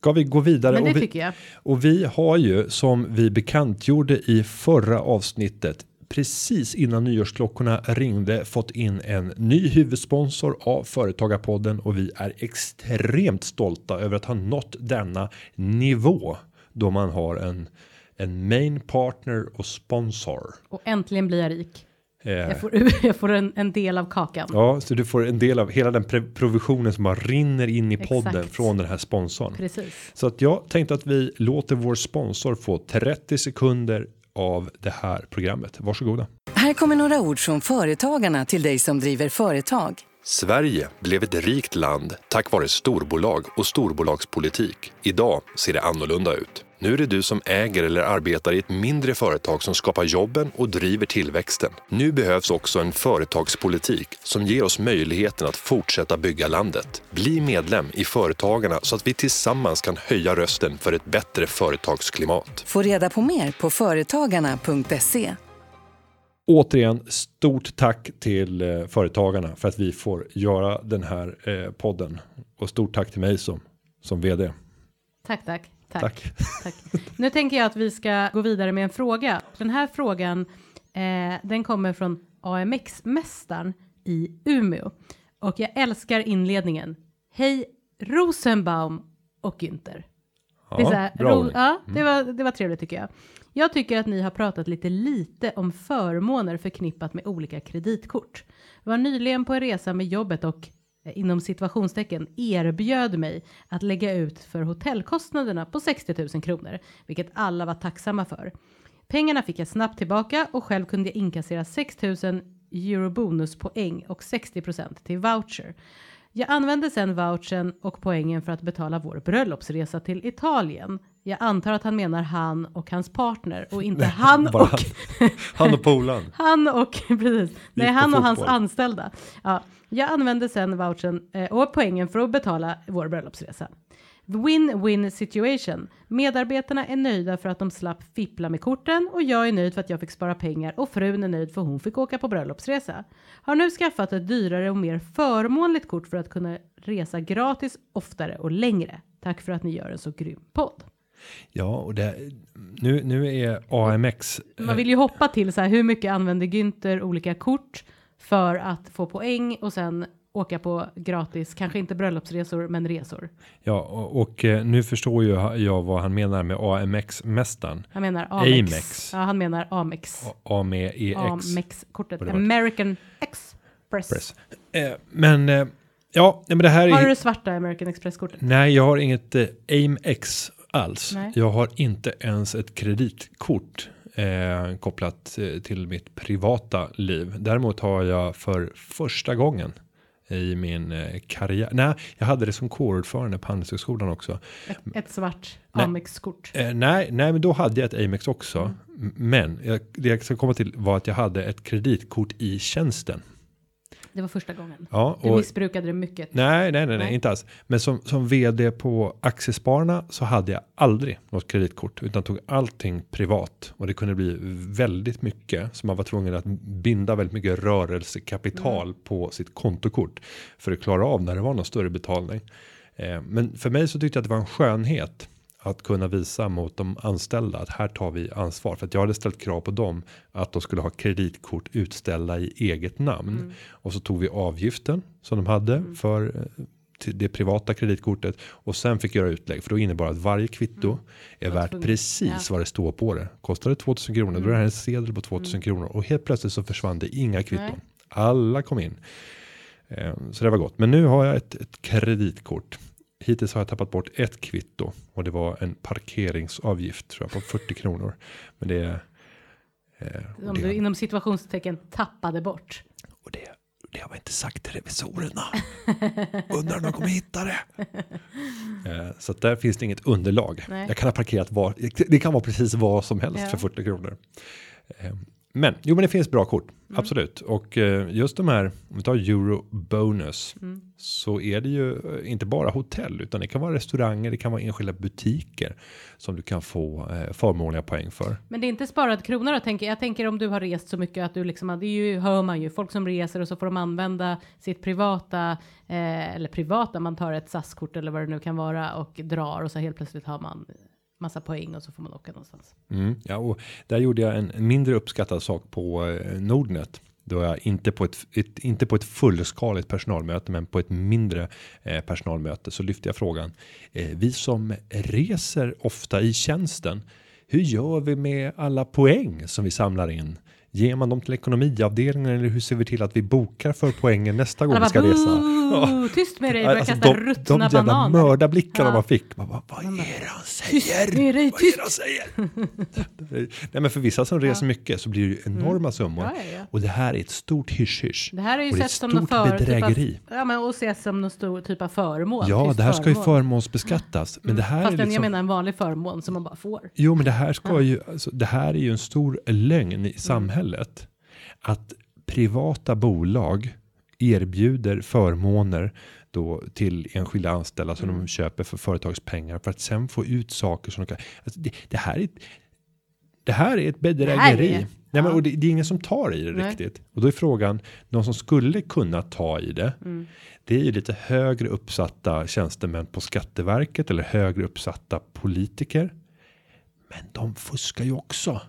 A: Ska vi gå vidare?
B: Men det
A: och, vi,
B: tycker jag.
A: och vi har ju som vi bekantgjorde i förra avsnittet precis innan nyårsklockorna ringde fått in en ny huvudsponsor av Företagarpodden och vi är extremt stolta över att ha nått denna nivå då man har en en main partner och sponsor.
B: Och äntligen blir jag rik.
A: Eh,
B: Jag får, jag får en, en del av kakan.
A: Ja, så du får en del av hela den provisionen som bara rinner in i podden
B: Exakt.
A: från den här sponsorn.
B: Precis.
A: Så att jag tänkte att vi låter vår sponsor få 30 sekunder av det här programmet. Varsågoda.
C: Här kommer några ord från företagarna till dig som driver företag.
D: Sverige blev ett rikt land tack vare storbolag och storbolagspolitik. Idag ser det annorlunda ut. Nu är det du som äger eller arbetar i ett mindre företag som skapar jobben och driver tillväxten. Nu behövs också en företagspolitik som ger oss möjligheten att fortsätta bygga landet. Bli medlem i Företagarna så att vi tillsammans kan höja rösten för ett bättre företagsklimat.
C: Få reda på mer på företagarna.se.
A: Återigen stort tack till eh, företagarna för att vi får göra den här eh, podden och stort tack till mig som som vd.
B: Tack, tack. Tack.
A: Tack.
B: Nu tänker jag att vi ska gå vidare med en fråga. Den här frågan, eh, den kommer från AMX-mästaren i Umeå. Och jag älskar inledningen. Hej Rosenbaum och Günther. det, är så här,
A: bra
B: ja, det, var, det var trevligt tycker jag. Jag tycker att ni har pratat lite lite om förmåner förknippat med olika kreditkort. Var nyligen på en resa med jobbet och inom situationstecken erbjöd mig att lägga ut för hotellkostnaderna på 60 000 kronor, vilket alla var tacksamma för. Pengarna fick jag snabbt tillbaka och själv kunde jag inkassera 6 000 euro bonuspoäng och 60% till voucher. Jag använde sen vouchen och poängen för att betala vår bröllopsresa till Italien. Jag antar att han menar han och hans partner och inte han
A: bara
B: och
A: han. Han och polaren.
B: han och precis. Nej, han och hans
A: fotboll.
B: anställda. Ja, jag använde sen vouchen eh, och poängen för att betala vår bröllopsresa. Win-win situation. Medarbetarna är nöjda för att de slapp fippla med korten och jag är nöjd för att jag fick spara pengar och frun är nöjd för hon fick åka på bröllopsresa. Har nu skaffat ett dyrare och mer förmånligt kort för att kunna resa gratis oftare och längre. Tack för att ni gör en så grym podd.
A: Ja, och det, nu, nu är AMX.
B: Man vill ju hoppa till så här, hur mycket använder Günther olika kort för att få poäng och sen åka på gratis, kanske inte bröllopsresor, men resor.
A: Ja, och, och eh, nu förstår ju jag vad han menar med AMX-mästaren.
B: Han menar Amex.
A: Amex.
B: Ja, han menar Amex.
A: AMEX. Det var-
B: American Express.
A: Press. Eh, men eh, ja, men det här är.
B: Har du svarta American Express-kortet?
A: Nej, jag har inget eh, AimX alls.
B: Nej.
A: Jag har inte ens ett kreditkort eh, kopplat eh, till mitt privata liv. Däremot har jag för första gången i min eh, karriär. Nej, jag hade det som kårordförande på Handelshögskolan också.
B: Ett, ett svart
A: Nej.
B: Amex-kort.
A: Eh, nej, nej, men då hade jag ett Amex också. M- Men jag, det jag ska komma till var att jag hade ett kreditkort i tjänsten.
B: Det var första gången.
A: Ja,
B: Du
A: och
B: missbrukade det mycket.
A: nej, nej, nej, nej,
B: Nej.
A: inte alls. Men som som vd på Aktiespararna så hade jag aldrig något kreditkort utan tog allting privat och det kunde bli väldigt mycket så man var tvungen att binda väldigt mycket rörelsekapital
B: Mm.
A: på sitt kontokort för att klara av när det var någon större betalning. Eh, men för mig så tyckte jag att det var en skönhet att kunna visa mot de anställda att här tar vi ansvar för att jag hade ställt krav på dem att de skulle ha kreditkort utställda i eget namn och så tog vi avgiften som de hade för eh, det privata kreditkortet och sen fick göra utlägg för då innebar att varje kvitto är värt precis
B: Ja.
A: vad det står på det. Kostar det 2000 kronor då är det här en sedel på 2000 kronor och helt plötsligt så försvann det inga kvitton.
B: Nej.
A: Alla kom in. Eh, Så det var gott. Men nu har jag ett, ett kreditkort. Hittills har jag tappat bort ett kvitto och det var en parkeringsavgift tror jag på 40 kronor. Men det är. eh,
B: Om du
A: det,
B: inom situationstecken tappade bort.
A: och det, det har vi inte sagt till revisorerna. Undrar om de kommer hitta det. Eh, Så att där finns det inget underlag.
B: Nej.
A: Jag kan ha parkerat var. Det kan vara precis vad som helst
B: Ja.
A: för 40 kronor. Eh, Men jo, men det finns bra kort.
B: Mm.
A: Absolut. Och eh, just de här, om vi tar euro bonus.
B: Mm.
A: Så är det ju eh, inte bara hotell utan det kan vara restauranger, det kan vara enskilda butiker. Som du kan få eh, förmånliga poäng för.
B: Men det är inte sparad krona då tänker jag. Jag tänker om du har rest så mycket att du liksom, det är ju, hör man ju, folk som reser och så får de använda sitt privata, eh, eller privata, man tar ett SAS-kort eller vad det nu kan vara och drar och så helt plötsligt har man massa poäng och så får man åka någonstans.
A: Mm, ja, och där gjorde jag en, mindre uppskattad sak på eh, Nordnet. Då jag inte på ett, ett, inte på ett fullskaligt personalmöte, men på ett mindre eh, personalmöte så lyfte jag frågan. Eh, vi som reser ofta i tjänsten. Hur gör vi med alla poäng som vi samlar in? Ger man dem till ekonomiavdelningen eller hur ser vi till att vi bokar för poängen nästa gång vi ska resa?
B: "Boo, tyst med dig, börjar
A: Alltså,
B: kasta
A: de,
B: ruttna
A: de jävla
B: bananer.
A: mördarblickarna
B: Ja.
A: man fick. Man bara, vad är det han säger?
B: med dig,
A: vad är det han säger? Nej men för vissa som reser mycket så blir det ju enorma summor.
B: Mm. Ja, ja, ja.
A: Och det här är ett stort hysch-hysch.
B: Det här är ju
A: och
B: sett
A: ett
B: som för,
A: bedrägeri.
B: Typ av, ja, men och ses som någon stor typ av förmån.
A: Ja,
B: tyst
A: det här ska ju
B: förmån.
A: förmånsbeskattas. Men det här
B: Fast
A: är liksom...
B: jag menar en vanlig förmån som man bara får.
A: Jo, men det här ska ju, alltså, det här är ju en stor lögn i samhället. Att privata bolag erbjuder förmåner då till enskilda anställda som de köper för företagspengar för att sen få ut saker som de kan. Alltså, det, det här är det här är ett bedrägeri.
B: är-
A: Nej, men, och det, det är ingen som tar i det
B: Nej.
A: riktigt. Och då är frågan, de som skulle kunna ta i det.
B: Mm.
A: Det är ju lite högre uppsatta tjänstemän på Skatteverket eller högre uppsatta politiker. Men de fuskar ju också.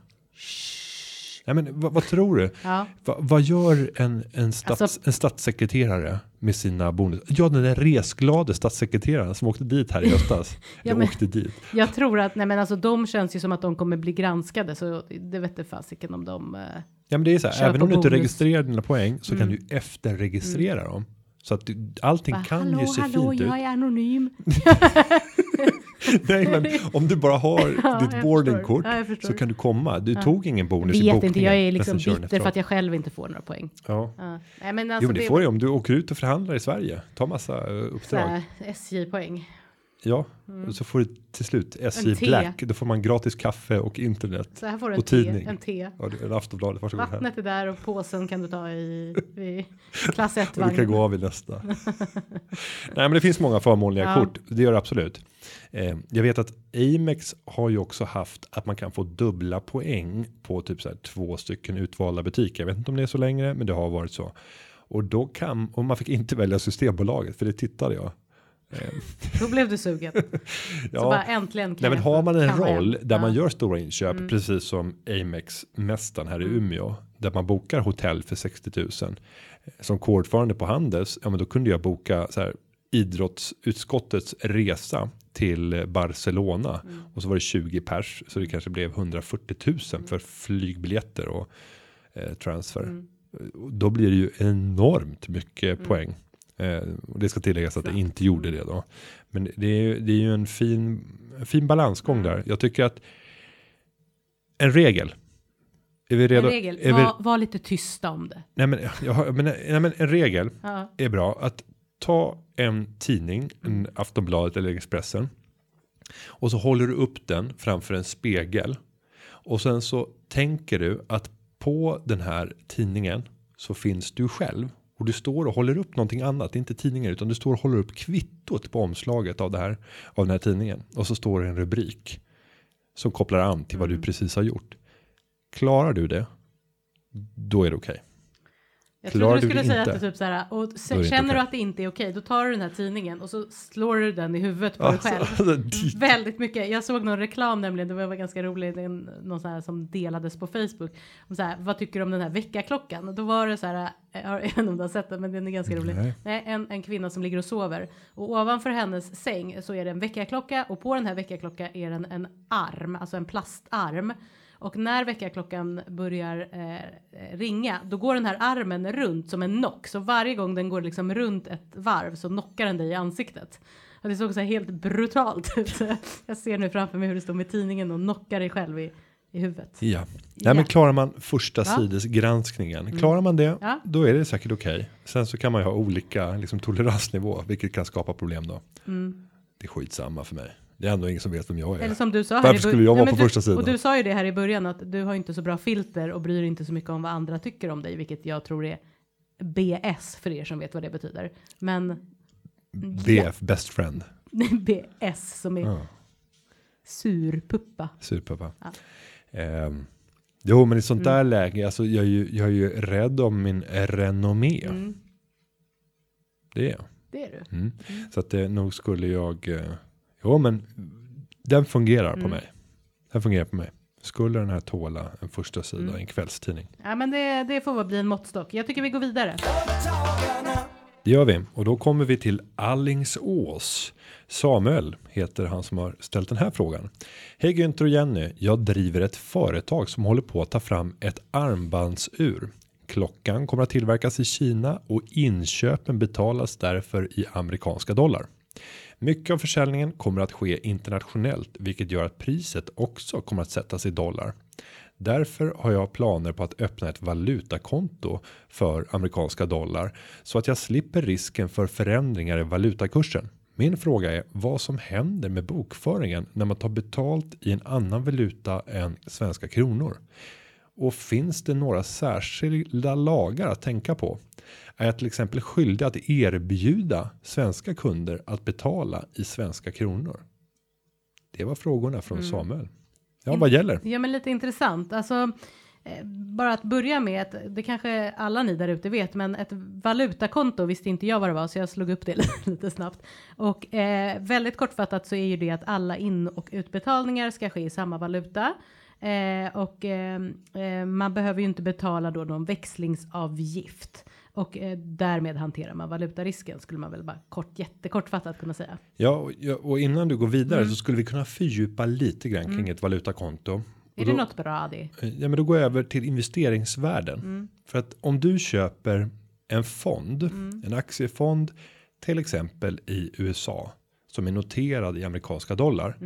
A: Nej, men vad, vad tror du?
B: Ja.
A: Va, vad gör en, en, stats,
B: Alltså-
A: en statssekreterare med sina bonus? Ja, den där resglade statssekreteraren som åkte dit här i höstas.
B: Ja, men-
A: åkte dit.
B: Jag tror att, nej men alltså de känns ju som att de kommer bli granskade så det vet fasiken om de. eh,
A: Ja, men det är så här, även om du inte
B: bonus.
A: registrerar dina poäng så kan du efterregistrera dem. Så att du, allting
B: bara,
A: kan
B: hallå,
A: ju se
B: hallå,
A: fint ut.
B: jag är anonym.
A: Nej, men om du bara har
B: Ja,
A: ditt boardingkort.
B: Ja,
A: så kan du komma. Du tog ingen bonus i
B: Vet
A: bokningen.
B: inte, jag är liksom bitter för att jag själv inte får några poäng.
A: Ja.
B: Ja. Nej, men
A: Jo,
B: alltså
A: men det
B: det
A: får du om du åker ut och förhandlar i Sverige. Ta massa eh, uppdrag.
B: SJ-poäng.
A: Ja, och så får du till slut SJ. Black. Då får man gratis kaffe och internet.
B: Så här får du en
A: Och
B: te.
A: tidning.
B: En te.
A: Ja, det är Aftonbladet, varsågod här.
B: Vattnet är där och påsen kan du ta i, i klass 1
A: Och du kan gå av i nästa. Nej, men det finns många förmånliga
B: Ja.
A: kort. Det gör det absolut. Eh, jag vet att Amex har ju också haft att man kan få dubbla poäng på typ så här två stycken utvalda butiker. Jag vet inte om det är så längre, men det har varit så. Och då kan, och man fick inte välja Systembolaget, för det tittade jag.
B: Då blev du sugen.
A: Ja.
B: Så bara äntligen
A: Nej, men har man en roll där
B: Ja. Mm.
A: man gör stora inköp, precis som Amex mästaren här i Umeå, där man bokar hotell för 60 000. Som kodförande på Handels, ja men då kunde jag boka så här idrottsutskottets resa till Barcelona
B: Mm.
A: och så var det 20 pers så det kanske blev 140 000 för flygbiljetter och eh, transfer.
B: Mm.
A: Och Då blir det ju enormt mycket poäng. Eh, och det ska tilläggas att det inte gjorde det då. Men det är, ju- det är ju en fin, en fin balansgång
B: Mm.
A: där. Jag tycker att en regel. Är vi redo?
B: En regel,
A: Är vi,
B: var, var lite tysta om det.
A: nej, men, jag men, nej, men en regel
B: Ja.
A: är bra. Att ta en tidning, en Aftonbladet eller Expressen. Och så håller du upp den framför en spegel. Och sen så tänker du att på den här tidningen så finns du själv. Och du står och håller upp någonting annat, inte tidningar utan du står och håller upp kvittot på omslaget av det här av den här tidningen och så står det en rubrik som kopplar an till vad
B: Mm.
A: du precis har gjort. Klarar du det? Då är det okej.
B: Jag trodde du skulle
A: det
B: säga att
A: inte?
B: du typ så här, och
A: Då är det
B: se,
A: inte
B: känner
A: okej.
B: du att det inte är okej, då tar du den här tidningen och så slår du den i huvudet på
A: Alltså,
B: dig själv.
A: dit.
B: Väldigt mycket. Jag såg någon reklam nämligen, det var ganska roligt, någon så här som delades på Facebook. Om så här, vad tycker du om den här väckarklockan? Och då var det så här, jag har- jag vet inte om du har sett den, men den är ganska rolig.
A: Nej.
B: Nej, en, en kvinna som ligger och sover och ovanför hennes säng så är det en väckarklocka och på den här väckarklockan är det en, en arm, alltså en plastarm. Och när väckarklockan börjar eh, ringa, då går den här armen runt som en knock. Så varje gång den går liksom runt ett varv så knockar den dig i ansiktet. Och det såg så här helt brutalt ut. Jag ser nu framför mig hur det står med tidningen och knockar dig själv i, i huvudet.
A: Ja. Nej,
B: Ja.
A: men klarar man första
B: Ja. Mm.
A: sidesgranskningen, klarar man det,
B: Ja.
A: då är det säkert okej. Sen så kan man ju ha olika liksom, toleransnivå, vilket kan skapa problem då. Det är skitsamma för mig. Det är ändå ingen som vet vem jag är.
B: Mm. Eller som du sa
A: Varför skulle jag vara på
B: du,
A: första sidan?
B: Och du sa ju det här i början att du har inte så bra filter och bryr dig inte så mycket om vad andra tycker om dig, vilket jag tror är BS för er som vet vad det betyder. Men
A: BF, best friend.
B: BS som är
A: Ja.
B: surpuppa.
A: Superpappa.
B: Ja.
A: Ehm, jo, men i sånt
B: Mm.
A: där läge, alltså jag är, ju, jag är ju rädd om min renommé.
B: Mm,
A: Det är jag.
B: det är du.
A: Mm. Så att det nog skulle jag, eh, jo men den fungerar på
B: Mm.
A: mig. Den fungerar på mig. Skulle den här tåla en första sida
B: Mm.
A: i en kvällstidning?
B: Ja, men det, det får väl bli en måttstock. Jag tycker vi går vidare.
A: Det gör vi och då kommer vi till Allingsås. Samuel heter han som har ställt den här frågan. Hej Günther och Jenny, jag driver ett företag som håller på att ta fram ett armbandsur. Klockan kommer att tillverkas i Kina och inköpen betalas därför i amerikanska dollar. Mycket av försäljningen kommer att ske internationellt, vilket gör att priset också kommer att sättas i dollar. Därför har jag planer på att öppna ett valutakonto för amerikanska dollar så att jag slipper risken för förändringar i valutakursen. Min fråga är vad som händer med bokföringen när man tar betalt i en annan valuta än svenska kronor. Och finns det några särskilda lagar att tänka på? Är jag till exempel skyldig att erbjuda svenska kunder att betala i svenska kronor? Det var frågorna från Samuel. Ja, vad gäller?
B: Ja, men lite intressant. Alltså, eh, bara att börja med, det kanske alla ni där ute vet, men ett valutakonto visste inte jag vad det var, så jag slog upp det lite snabbt. Och eh, väldigt kortfattat så är ju det att alla in och utbetalningar ska ske i samma valuta. Eh, och eh, eh, man behöver ju inte betala då någon växlingsavgift. Och eh, därmed hanterar man valutarisken skulle man väl bara kort, jättekortfattat kunna säga.
A: Ja, och, innan du går vidare
B: Mm.
A: så skulle vi kunna fördjupa lite grann kring ett valutakonto.
B: Är
A: Och
B: det
A: då-
B: något bra det?
A: Ja, men då går jag över till investeringsvärden.
B: Mm.
A: För att om du köper en fond,
B: Mm.
A: en aktiefond, till exempel i USA som är noterad i amerikanska dollar.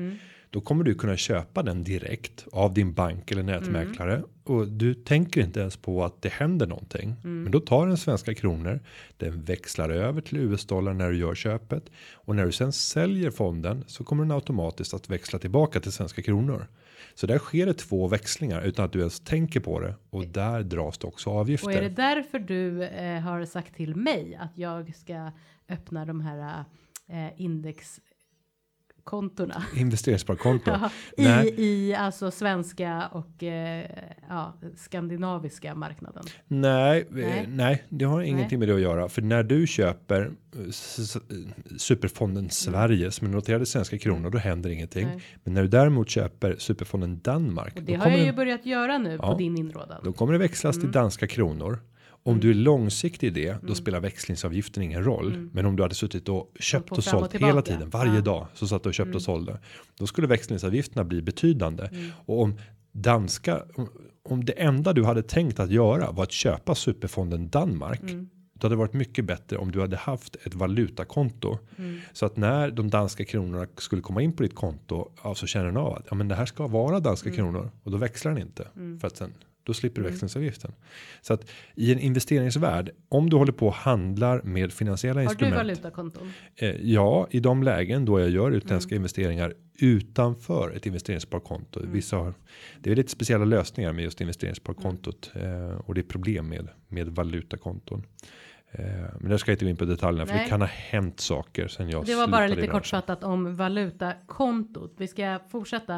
B: Mm.
A: Då kommer du kunna köpa den direkt av din bank eller nätmäklare och du tänker inte ens på att det händer någonting. Men då tar den svenska kronor. Den växlar över till US-dollar när du gör köpet och när du sen säljer fonden så kommer den automatiskt att växla tillbaka till svenska kronor. Så där sker det två växlingar utan att du ens tänker på det och där dras det också avgifter.
B: Och är det därför du eh, har sagt till mig att jag ska öppna de här eh, indexkontona?
A: Investeringssparkonto.
B: Ja,
A: Nej.
B: I, I alltså svenska och eh, ja, skandinaviska marknaden.
A: Nej,
B: Nej.
A: nej. nej, det har ingenting med det att göra. För när du köper eh, superfonden Sverige som är noterade i svenska kronor, då händer ingenting.
B: Mm. Nej.
A: Men när du däremot köper superfonden Danmark,
B: Och det har jag ju börjat göra nu
A: Ja.
B: på din inrådan.
A: då kommer det växlas
B: Mm.
A: till danska kronor. Om du är långsiktig i det, då spelar växlingsavgiften ingen roll. Men om du hade suttit och köpt och
B: och
A: sålt
B: tillbaka.
A: hela tiden, varje
B: Ja. Mm.
A: dag, så satt du och köpte och sålde. Då skulle växlingsavgifterna bli betydande. Och om danska, om- om det enda du hade tänkt att göra var att köpa superfonden Danmark.
B: Mm.
A: Då hade det varit mycket bättre om du hade haft ett valutakonto.
B: Mm.
A: Så att när de danska kronorna skulle komma in på ditt konto. Så känner den av att ja, men det här ska vara danska
B: Mm.
A: kronor. Och då växlar den inte. För att sen då slipper du växlingsavgiften. Så att i en investeringsvärld. Om du håller på och handlar med finansiella
B: har du
A: instrument.
B: valutakonton?
A: Eh, ja, i de lägen då jag gör utländska
B: Mm.
A: investeringar utanför ett investeringssparkonto.
B: Mm.
A: Vissa har, det är lite speciella lösningar med just investeringssparkontot eh, och det är problem med med valutakonton. Eh, men jag ska inte gå in på detaljerna för
B: Nej.
A: det kan ha hänt saker sen jag
B: Det var bara lite kortfattat om valutakontot. Vi ska fortsätta.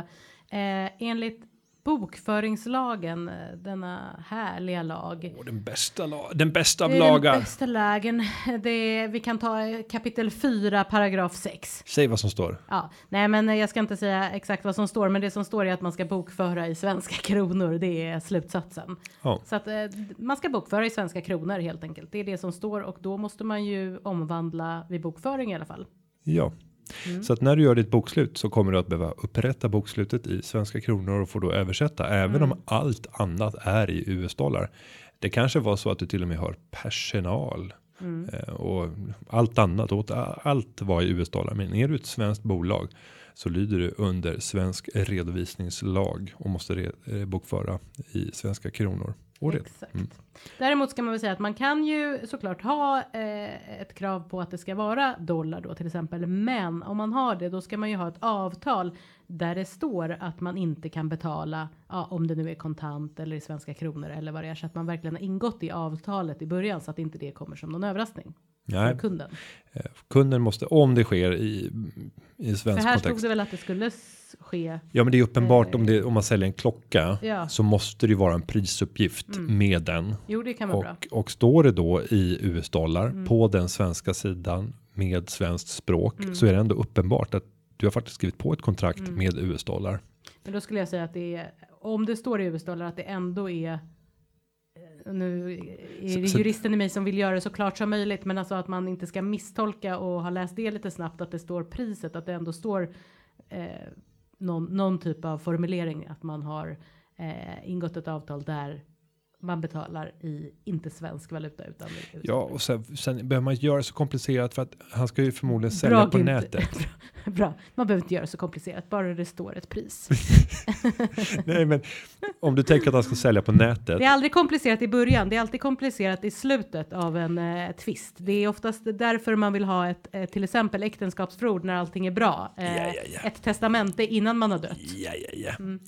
B: Eh, enligt bokföringslagen, eh, denna härliga lag.
A: Åh, den bästa, la- den bästa av
B: Det är den
A: lagar.
B: bästa lagen. Det är, vi kan ta eh, kapitel 4, paragraf 6.
A: Säg vad som står.
B: Ja, nej men jag ska inte säga exakt vad som står, men det som står är att man ska bokföra i svenska kronor. Det är slutsatsen.
A: Ja.
B: Så att eh, man ska bokföra i svenska kronor helt enkelt. Det är det som står och då måste man ju omvandla vid bokföring i alla fall.
A: Ja,
B: Mm.
A: så att när du gör ditt bokslut så kommer du att behöva upprätta bokslutet i svenska kronor och får då översätta även
B: Mm.
A: om allt annat är i US-dollar. Det kanske var så att du till och med har personal
B: Mm.
A: eh, och allt annat åt allt var i US-dollar. Men är du ett svenskt bolag så lyder du under svensk redovisningslag och måste re, eh, bokföra i svenska kronor. Det.
B: Exakt. Däremot ska man väl säga att man kan ju såklart ha eh, ett krav på att det ska vara dollar då till exempel. Men om man har det då ska man ju ha ett avtal där det står att man inte kan betala ja, om det nu är kontant eller i svenska kronor eller vad det är så att man verkligen har ingått i avtalet i början så att inte det kommer som någon överraskning
A: Nej,
B: för kunden.
A: eh, kunden måste om det sker i, i
B: För
A: svensk
B: här stod
A: kontext.
B: det väl att det skulle ske.
A: Ja, men det är uppenbart om, det, om man säljer en klocka
B: Ja. Mm.
A: så måste det ju vara en prisuppgift med den.
B: Jo, det kan vara bra.
A: Och, och står det då i US-dollar
B: Mm.
A: på den svenska sidan med svenskt språk
B: Mm.
A: så är det ändå uppenbart att du har faktiskt skrivit på ett kontrakt
B: Mm.
A: med US-dollar.
B: Men då skulle jag säga att det är om det står i US-dollar att det ändå är eh, nu är det
A: så-
B: juristen i mig som vill göra det så klart som möjligt, men alltså att man inte ska misstolka och ha läst det lite snabbt att det står priset, att det ändå står eh, någon, någon typ av formulering att man har eh, ingått ett avtal där man betalar i inte svensk valuta utan
A: Ja, och sen, sen behöver man inte göra så komplicerat för att han ska ju förmodligen sälja på
B: Günther.
A: nätet.
B: Bra, man behöver inte göra så komplicerat, bara det står ett pris.
A: Nej, men om du tänker att han ska sälja på nätet.
B: Det är aldrig komplicerat i början, det är alltid komplicerat i slutet av en eh, tvist. Det är oftast därför man vill ha ett eh, till exempel äktenskapsförord när allting är bra. Eh,
A: Ja, ja, ja.
B: Ett testamente innan man har dött. Mm.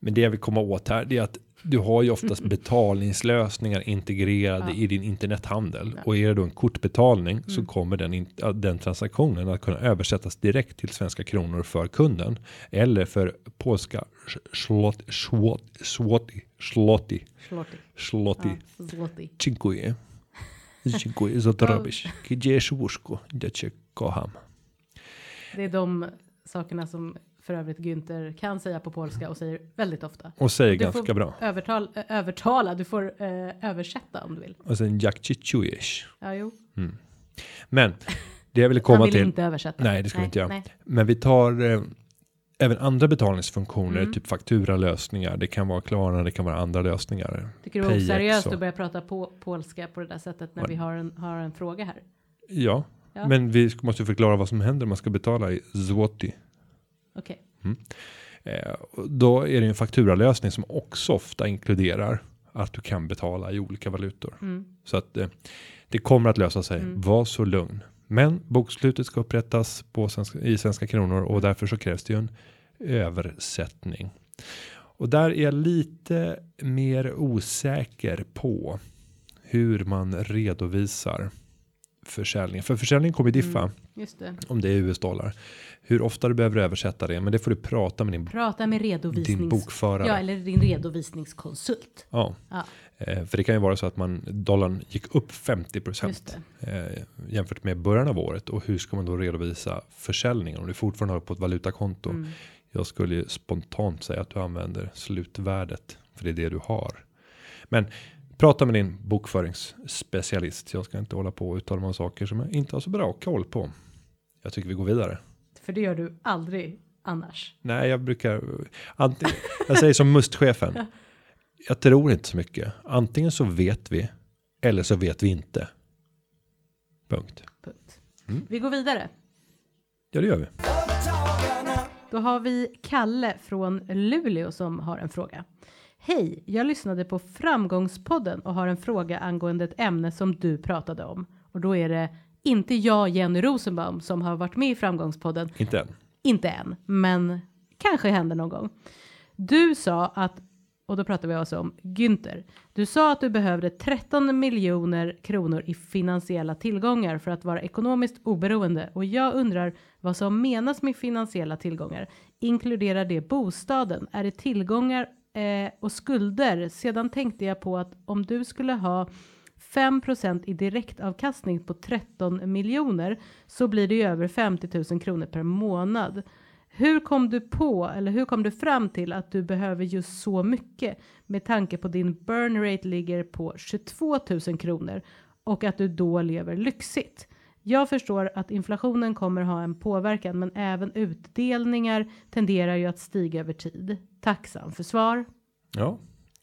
A: Men det jag vill komma åt här det är att du har ju oftast betalningslösningar integrerade i din internethandel och är det då en kortbetalning så
B: Mm.
A: kommer den, in, ja, den transaktionen att kunna översättas direkt till svenska kronor för kunden eller för polska slot, slot,
B: Zloty.
A: sloti,
B: Ja, zloty.
A: dziękuję. Dziękuję za to robisz. Gdzie łóżko? Ja cię kocham.
B: Det är de sakerna som för övrigt Günther kan säga på polska och säger väldigt ofta.
A: Och säger
B: Du
A: ganska bra.
B: Övertal, ö- övertala, du får eh, översätta om du vill.
A: Och sen jak czujesz.
B: Ja, jo.
A: Men det jag ville
B: Han
A: komma
B: vill
A: till.
B: inte översätta.
A: Nej, det ska vi inte göra.
B: nej.
A: Men vi tar eh, även andra betalningsfunktioner,
B: Mm.
A: typ fakturalösningar. Det kan vara Klarna, det kan vara andra lösningar.
B: Tycker du det
A: Payx
B: oseriöst
A: och-
B: att börja prata på polska på det där sättet när
A: Ja.
B: vi har en, har en fråga här?
A: Ja,
B: Ja.
A: men vi måste förklara vad som händer om man ska betala i zloty.
B: Okej.
A: Eh, och då är det en fakturalösning som också ofta inkluderar att du kan betala i olika valutor.
B: Mm.
A: Så att eh, det kommer att lösa sig. Var så lugn. Men bokslutet ska upprättas på svenska, i svenska kronor och därför så krävs det ju en översättning. Och där är jag lite mer osäker på hur man redovisar försäljningen. För försäljningen kommer diffa
B: Just det.
A: om det är US-dollar. Hur ofta du behöver översätta det, men det får du prata med din,
B: Prata med redovisnings...
A: din bokförare.
B: Ja, eller din redovisningskonsult.
A: Ja,
B: Ja,
A: eh, för det kan ju vara så att man dollarn gick upp 50
B: just
A: procent eh, jämfört med början av året och hur ska man då redovisa försäljningen om du fortfarande har på ett valutakonto?
B: Mm.
A: Jag skulle ju spontant säga att du använder slutvärdet för det är det du har. Men prata med din bokföringsspecialist. Jag ska inte hålla på och uttala mig om saker som jag inte har så bra koll på. Jag tycker vi går vidare.
B: För det gör du aldrig annars.
A: Nej, jag brukar antingen, jag säger som mustchefen. Jag tror inte så mycket. Antingen så vet vi eller så vet vi inte. Punkt.
B: Punkt.
A: Mm.
B: Vi går vidare.
A: Ja, det gör vi.
B: Då har vi Kalle från Luleå som har en fråga. Hej, jag lyssnade på Framgångspodden och har en fråga angående ett ämne som du pratade om. Och då är det inte jag, Jenny Rosenbaum, som har varit med i Framgångspodden.
A: Inte än.
B: Inte än, men kanske händer någon gång. Du sa att Och då pratar vi alltså om Günther. Du sa att du behövde 13 miljoner kronor i finansiella tillgångar för att vara ekonomiskt oberoende. Och jag undrar vad som menas med finansiella tillgångar. Inkluderar det bostaden? Är det tillgångar eh, och skulder? Sedan tänkte jag på att om du skulle ha 5% i direktavkastning på 13 miljoner så blir det ju över 50 000 kronor per månad. Hur kom du på eller hur kom du fram till att du behöver just så mycket med tanke på din burn rate ligger på 22 000 kronor och att du då lever lyxigt? Jag förstår att inflationen kommer ha en påverkan, men även utdelningar tenderar ju att stiga över tid. Tacksam för svar.
A: Ja,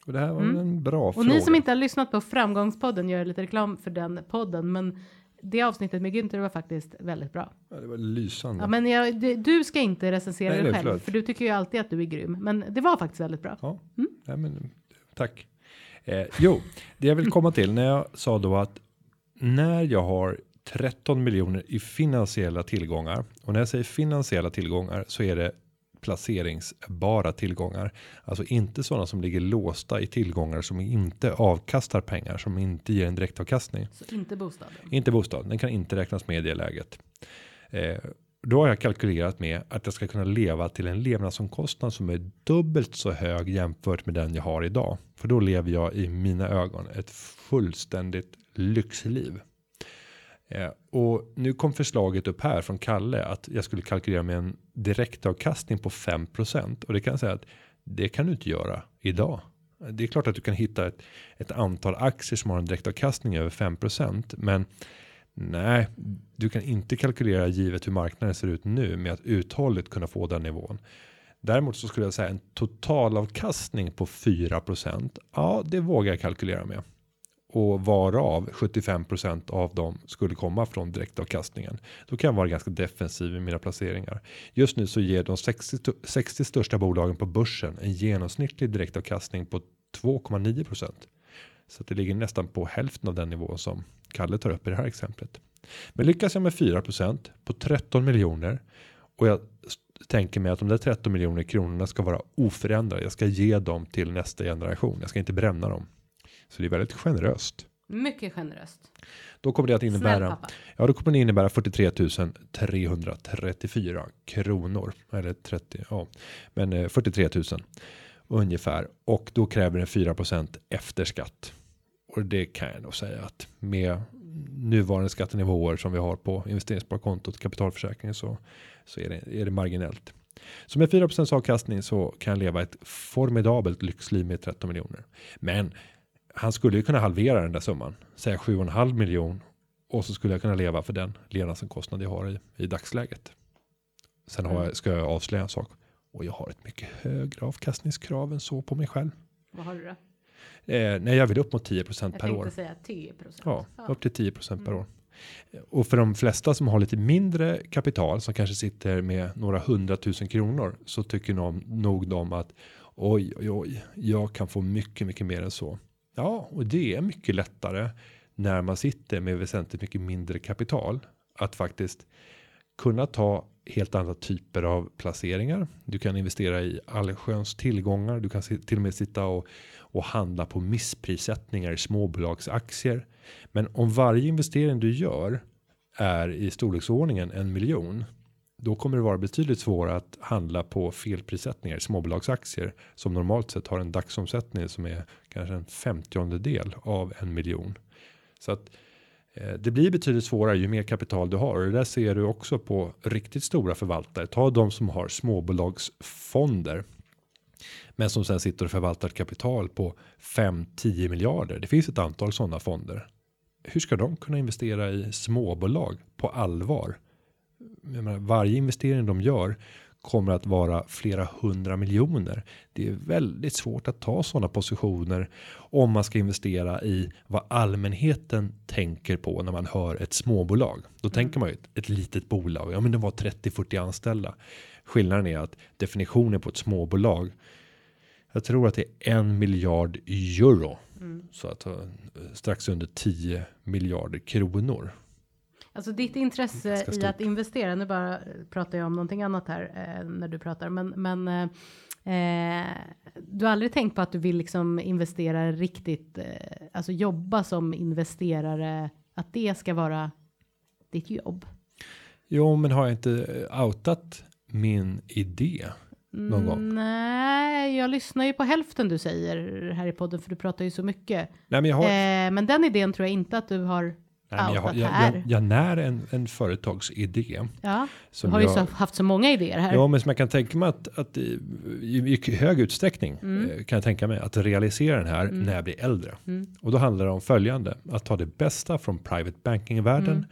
A: och det här var
B: Mm.
A: en bra
B: Och
A: fråga.
B: ni som inte har lyssnat på framgångspodden gör lite reklam för den podden, men det avsnittet med Günther var faktiskt väldigt bra.
A: Ja, det var lysande.
B: Ja, men jag, du, du ska inte recensera
A: Nej,
B: dig
A: nej,
B: själv,
A: förlåt.
B: för du tycker ju alltid att du är grym. Men det var faktiskt väldigt bra.
A: Ja, nej, men, tack. Eh, jo, det jag vill komma till när jag sa då att när jag har 13 miljoner i finansiella tillgångar och när jag säger finansiella tillgångar så är det placeringsbara tillgångar, alltså inte sådana som ligger låsta i tillgångar som inte avkastar pengar som inte ger en direktavkastning.
B: Så inte bostaden.
A: Inte bostad, den kan inte räknas med i det läget. Eh, då har jag kalkylerat med att jag ska kunna leva till en levnadsomkostnad som är dubbelt så hög jämfört med den jag har idag. För då lever jag i mina ögon ett fullständigt lyxliv. Eh, och nu kom förslaget upp här från Kalle att jag skulle kalkylera med en direktavkastning på 5% och det kan jag säga att det kan du inte göra idag. Det är klart att du kan hitta ett, ett antal aktier som har en direktavkastning över 5% men nej, du kan inte kalkylera givet hur marknaden ser ut nu med att uthålligt kunna få den nivån. Däremot så skulle jag säga en totalavkastning på 4%. Ja, det vågar jag kalkylera med och varav 75% av dem skulle komma från direktavkastningen. Då kan jag vara ganska defensiv i mina placeringar. Just nu så ger de 60, 60 största bolagen på börsen en genomsnittlig direktavkastning på 2,9%. Så att det ligger nästan på hälften av den nivå som Kalle tar upp i det här exemplet. Men lyckas jag med 4% på 13 miljoner och jag tänker mig att de där 13 miljoner kronorna ska vara oförändrade. Jag ska ge dem till nästa generation. Jag ska inte bränna dem. Så det är väldigt generöst.
B: Mycket generöst.
A: Då kommer det att innebära. Ja, då kommer det innebära 43 334 kronor eller 30. Ja, men eh, 43 000 ungefär och då kräver den 4 efter skatt. Och det kan jag nog säga att med nuvarande skattenivåer som vi har på investeringssparkontot kapitalförsäkringen så så är det är det marginellt. Så med 4% avkastning så kan jag leva ett formidabelt lyxliv med 13 miljoner. Men han skulle ju kunna halvera den där summan, säga 7,5 miljon och så skulle jag kunna leva för den levnadsomkostnad jag har i, i dagsläget. Sen har jag, ska jag avslöja en sak och jag har ett mycket högre avkastningskrav än så på mig själv.
B: Vad har du då?
A: Eh, när jag vill upp mot 10
B: Jag
A: per
B: tänkte
A: år.
B: säga 10 procent.
A: Ja, upp till 10% per år. Och för de flesta som har lite mindre kapital som kanske sitter med några hundratusen kronor så tycker nog, nog de att oj, oj, oj, jag kan få mycket, mycket mer än så. Ja, och det är mycket lättare när man sitter med väsentligt mycket mindre kapital att faktiskt kunna ta helt andra typer av placeringar. Du kan investera i allsköns tillgångar. Du kan till och med sitta och, och handla på missprissättningar i småbolagsaktier. Men om varje investering du gör är i storleksordningen en miljon. Då kommer det vara betydligt svårare att handla på felprissättningar i småbolagsaktier som normalt sett har en dagsomsättning som är kanske en femtionde del av en miljon. Så att eh, det blir betydligt svårare ju mer kapital du har och det där ser du också på riktigt stora förvaltare. Ta de som har småbolagsfonder. Men som sen sitter och förvaltar ett kapital på 5-10 miljarder. Det finns ett antal sådana fonder. Hur ska de kunna investera i småbolag på allvar? Menar, varje investering de gör kommer att vara flera hundra miljoner. Det är väldigt svårt att ta sådana positioner om man ska investera i vad allmänheten tänker på när man hör ett småbolag. Då tänker man ju ett, ett litet bolag. Ja, men det var 30-40 anställda. Skillnaden är att definitionen på ett småbolag. Jag tror att det är en miljard euro. Så att eh, strax under 10 miljarder kronor.
B: Alltså ditt intresse i att investera, nu bara pratar jag om någonting annat här eh, när du pratar, men, men eh, Eh, du har aldrig tänkt på att du vill liksom investera riktigt, eh, alltså jobba som investerare, att det ska vara ditt jobb?
A: Jo, men har jag inte eh, outat min idé någon gång?
B: Nej, jag lyssnar ju på hälften du säger här i podden, för du pratar ju så mycket.
A: Nej, men jag har.
B: Eh, men den idén tror jag inte att du har
A: nej, men jag, jag, jag, jag när en, en företagsidé.
B: ja, du har ju
A: jag-
B: haft så många idéer här.
A: Ja, men som jag kan tänka mig att, att i, i, hög utsträckning
B: Mm.
A: eh, kan jag tänka mig att realisera den här när jag blir äldre.
B: Mm.
A: Och då handlar det om följande. Att ta det bästa från private banking-världen
B: Mm.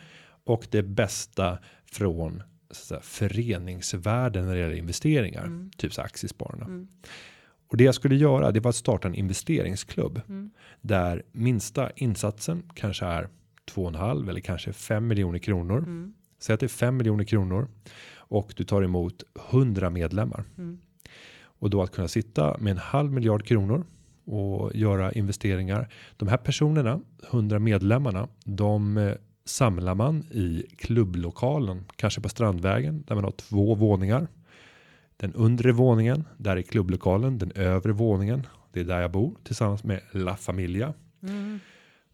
A: och det bästa från så säga, föreningsvärlden när det gäller investeringar.
B: Mm.
A: Typ så aktiespararna. Och det jag skulle göra det var att starta en investeringsklubb.
B: Mm.
A: Där minsta insatsen kanske är 2,5 eller kanske 5 miljoner kronor.
B: Mm.
A: Säg att det är 5 miljoner kronor. Och du tar emot 100 medlemmar.
B: Mm.
A: Och då att kunna sitta med en halv miljard kronor och göra investeringar. De här personerna, 100 medlemmarna, de eh, samlar man i klubblokalen, kanske på Strandvägen där man har två våningar. Den undre våningen, där är klubblokalen, den övre våningen, det är där jag bor tillsammans med La Familia.
B: Mm.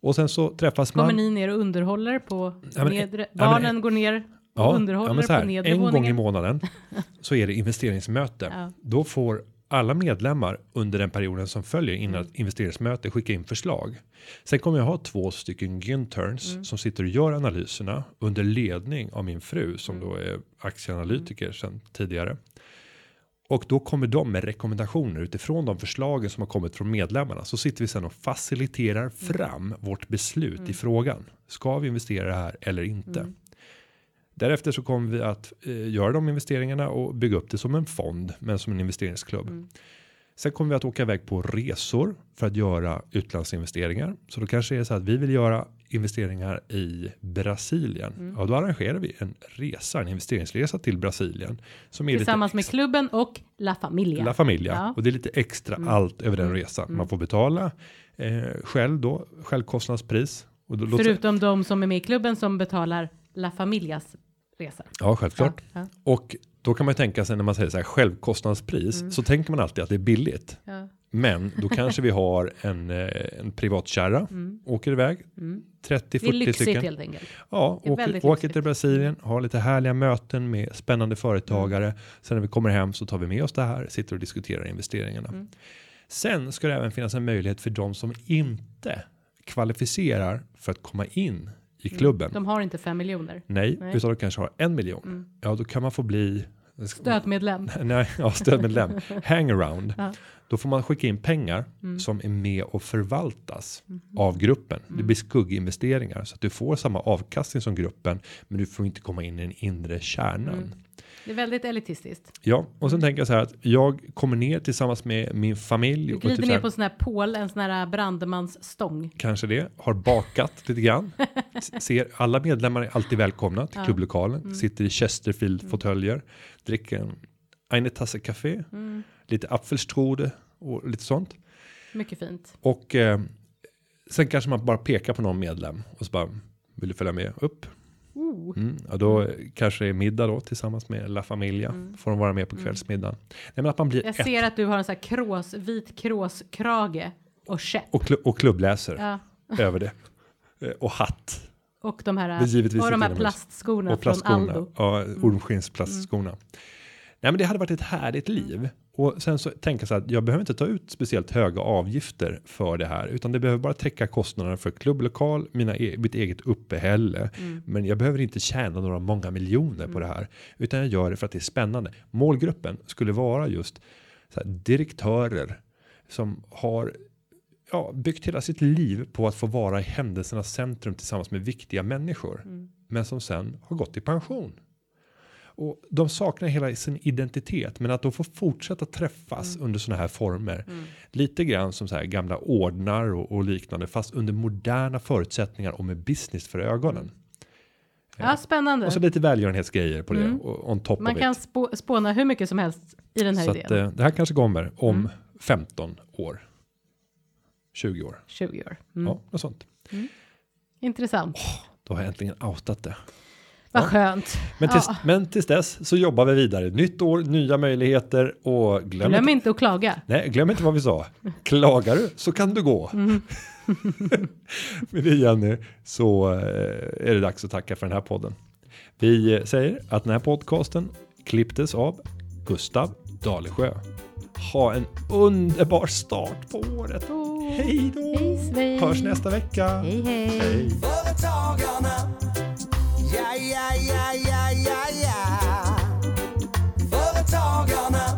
A: Och sen så träffas
B: Kommer
A: man.
B: ni ner och underhåller på
A: Ja, men-
B: nedre,
A: ja, men-
B: barnen går ner och
A: Ja,
B: underhåller
A: ja, men så här,
B: på nedre
A: en gång i månaden så är det investeringsmöte.
B: Ja.
A: Då får alla medlemmar under den perioden som följer innan
B: Mm.
A: investeringsmöte skicka in förslag. Sen kommer jag ha två stycken Ginterns
B: Mm.
A: som sitter och gör analyserna under ledning av min fru som
B: Mm.
A: då är aktieanalytiker sedan tidigare. Och då kommer de med rekommendationer utifrån de förslagen som har kommit från medlemmarna. Så sitter vi sen och faciliterar
B: Mm.
A: fram vårt beslut i frågan. Ska vi investera här eller inte?
B: Mm.
A: Därefter så kommer vi att eh, göra de investeringarna och bygga upp det som en fond, men som en investeringsklubb.
B: Mm.
A: Sen kommer vi att åka iväg på resor för att göra utlandsinvesteringar. Så då kanske det är så att vi vill göra investeringar i Brasilien.
B: Mm.
A: Ja, då arrangerar vi en resa, en investeringsresa till Brasilien. Som är
B: Tillsammans med klubben och La Familia.
A: La Familia.
B: Ja.
A: Och det är lite extra
B: Mm.
A: allt över den
B: Mm.
A: resan. Man får betala eh, själv då, självkostnadspris. Och då,
B: Förutom de som är med i klubben som betalar La Familias resa.
A: ja, självklart.
B: Ja, ja,
A: Och då kan man ju tänka sig när man säger så här självkostnadspris
B: Mm.
A: så tänker man alltid att det är billigt.
B: ja.
A: Men då kanske vi har en, eh, en privatkärra,
B: Mm.
A: åker iväg,
B: Mm.
A: 30-40
B: Det är lyxigt
A: stycken.
B: helt enkelt.
A: Ja, åker, åker till Brasilien, har lite härliga möten med spännande företagare.
B: Mm.
A: Sen när vi kommer hem så tar vi med oss det här, sitter och diskuterar investeringarna.
B: Mm.
A: Sen ska det även finnas en möjlighet för de som inte kvalificerar för att komma in i klubben.
B: De har inte fem miljoner.
A: Nej,
B: Mm. Nej.
A: utan de kanske har en miljon.
B: Mm.
A: Ja, då kan man få bli
B: Stödmedlem.
A: Nej, ja, stödmedlem. Hangaround.
B: Ja.
A: Då får man skicka in pengar
B: Mm.
A: som är med och förvaltas
B: Mhm.
A: av gruppen. Det
B: Mm.
A: blir skugginvesteringar så att du får samma avkastning som gruppen, men du får inte komma in i den inre kärnan.
B: Mm. Det är väldigt elitistiskt.
A: Ja, och sen tänker jag så här att jag kommer ner tillsammans med min familj.
B: Du
A: och
B: glider
A: typ så
B: ner
A: här,
B: på en sån här pål, en sån här brandmansstång.
A: Kanske det, har bakat lite grann. Ser alla medlemmar är alltid välkomna till
B: Ja.
A: klubblokalen.
B: Mm.
A: Sitter i Chesterfield fåtöljer. Dricker en eine Tasse kaffe.
B: Mm.
A: Lite apfelstrode och lite sånt.
B: Mycket fint.
A: Och eh, sen kanske man bara pekar på någon medlem och så bara vill du följa med upp?
B: Oh.
A: Mm, ja, då eh, kanske det är middag då tillsammans med La Familia.
B: Mm.
A: Får de vara med på kvällsmiddagen. Nej, men att man blir
B: Jag
A: ett
B: ser att du har en sån här krås, vit kråskrage och käpp.
A: och, klu- och klubbläser
B: Ja.
A: över det. Eh, Och hatt.
B: Och de här, och de här plastskorna
A: Och
B: från
A: plastskorna.
B: Aldo.
A: Ja, ormskinnsplastskorna. Nej men det hade varit ett härligt liv. Och sen så tänker jag så att jag behöver inte ta ut speciellt höga avgifter för det här. Utan det behöver bara täcka kostnaderna för klubblokal, mina e mitt eget uppehälle.
B: Mm.
A: Men jag behöver inte tjäna några många miljoner på det här. Utan jag gör det för att det är spännande. Målgruppen skulle vara just så här, direktörer som har ja, byggt hela sitt liv på att få vara i händelsernas centrum tillsammans med viktiga människor.
B: Mm.
A: Men som sen har gått i pension. Och de saknar hela sin identitet, men att de får fortsätta träffas under sådana här former.
B: Mm.
A: Lite grann som så här gamla ordnar och, och liknande, fast under moderna förutsättningar och med business för ögonen.
B: Ja, spännande.
A: Och så lite välgörenhetsgrejer på det,
B: Mm.
A: on top
B: Man kan spå, spåna hur mycket som helst i den här
A: Så
B: idén.
A: att, eh, det här kanske kommer om
B: Mm.
A: 15 år. 20 år.
B: 20 år. Mm.
A: Ja, något sånt.
B: Intressant.
A: Då har jag äntligen outat det.
B: Vad skönt.
A: Men tills,
B: Ja.
A: men tills dess så jobbar vi vidare. Nytt år, nya möjligheter och glöm,
B: Glöm
A: inte,
B: inte att klaga.
A: nej, glöm inte vad vi sa. Klagar du så kan du gå.
B: Mm.
A: Med det Jenny så eh, är det dags att tacka för den här podden. Vi eh, säger att den här podcasten klipptes av Gustav Dalesjö. Ha en underbar start på året. Hej då!
B: Hej.
A: Hörs nästa vecka.
B: Hej hej.
A: Hej.
E: Ja, ja, ja, ja, ja, ja. Företagarna.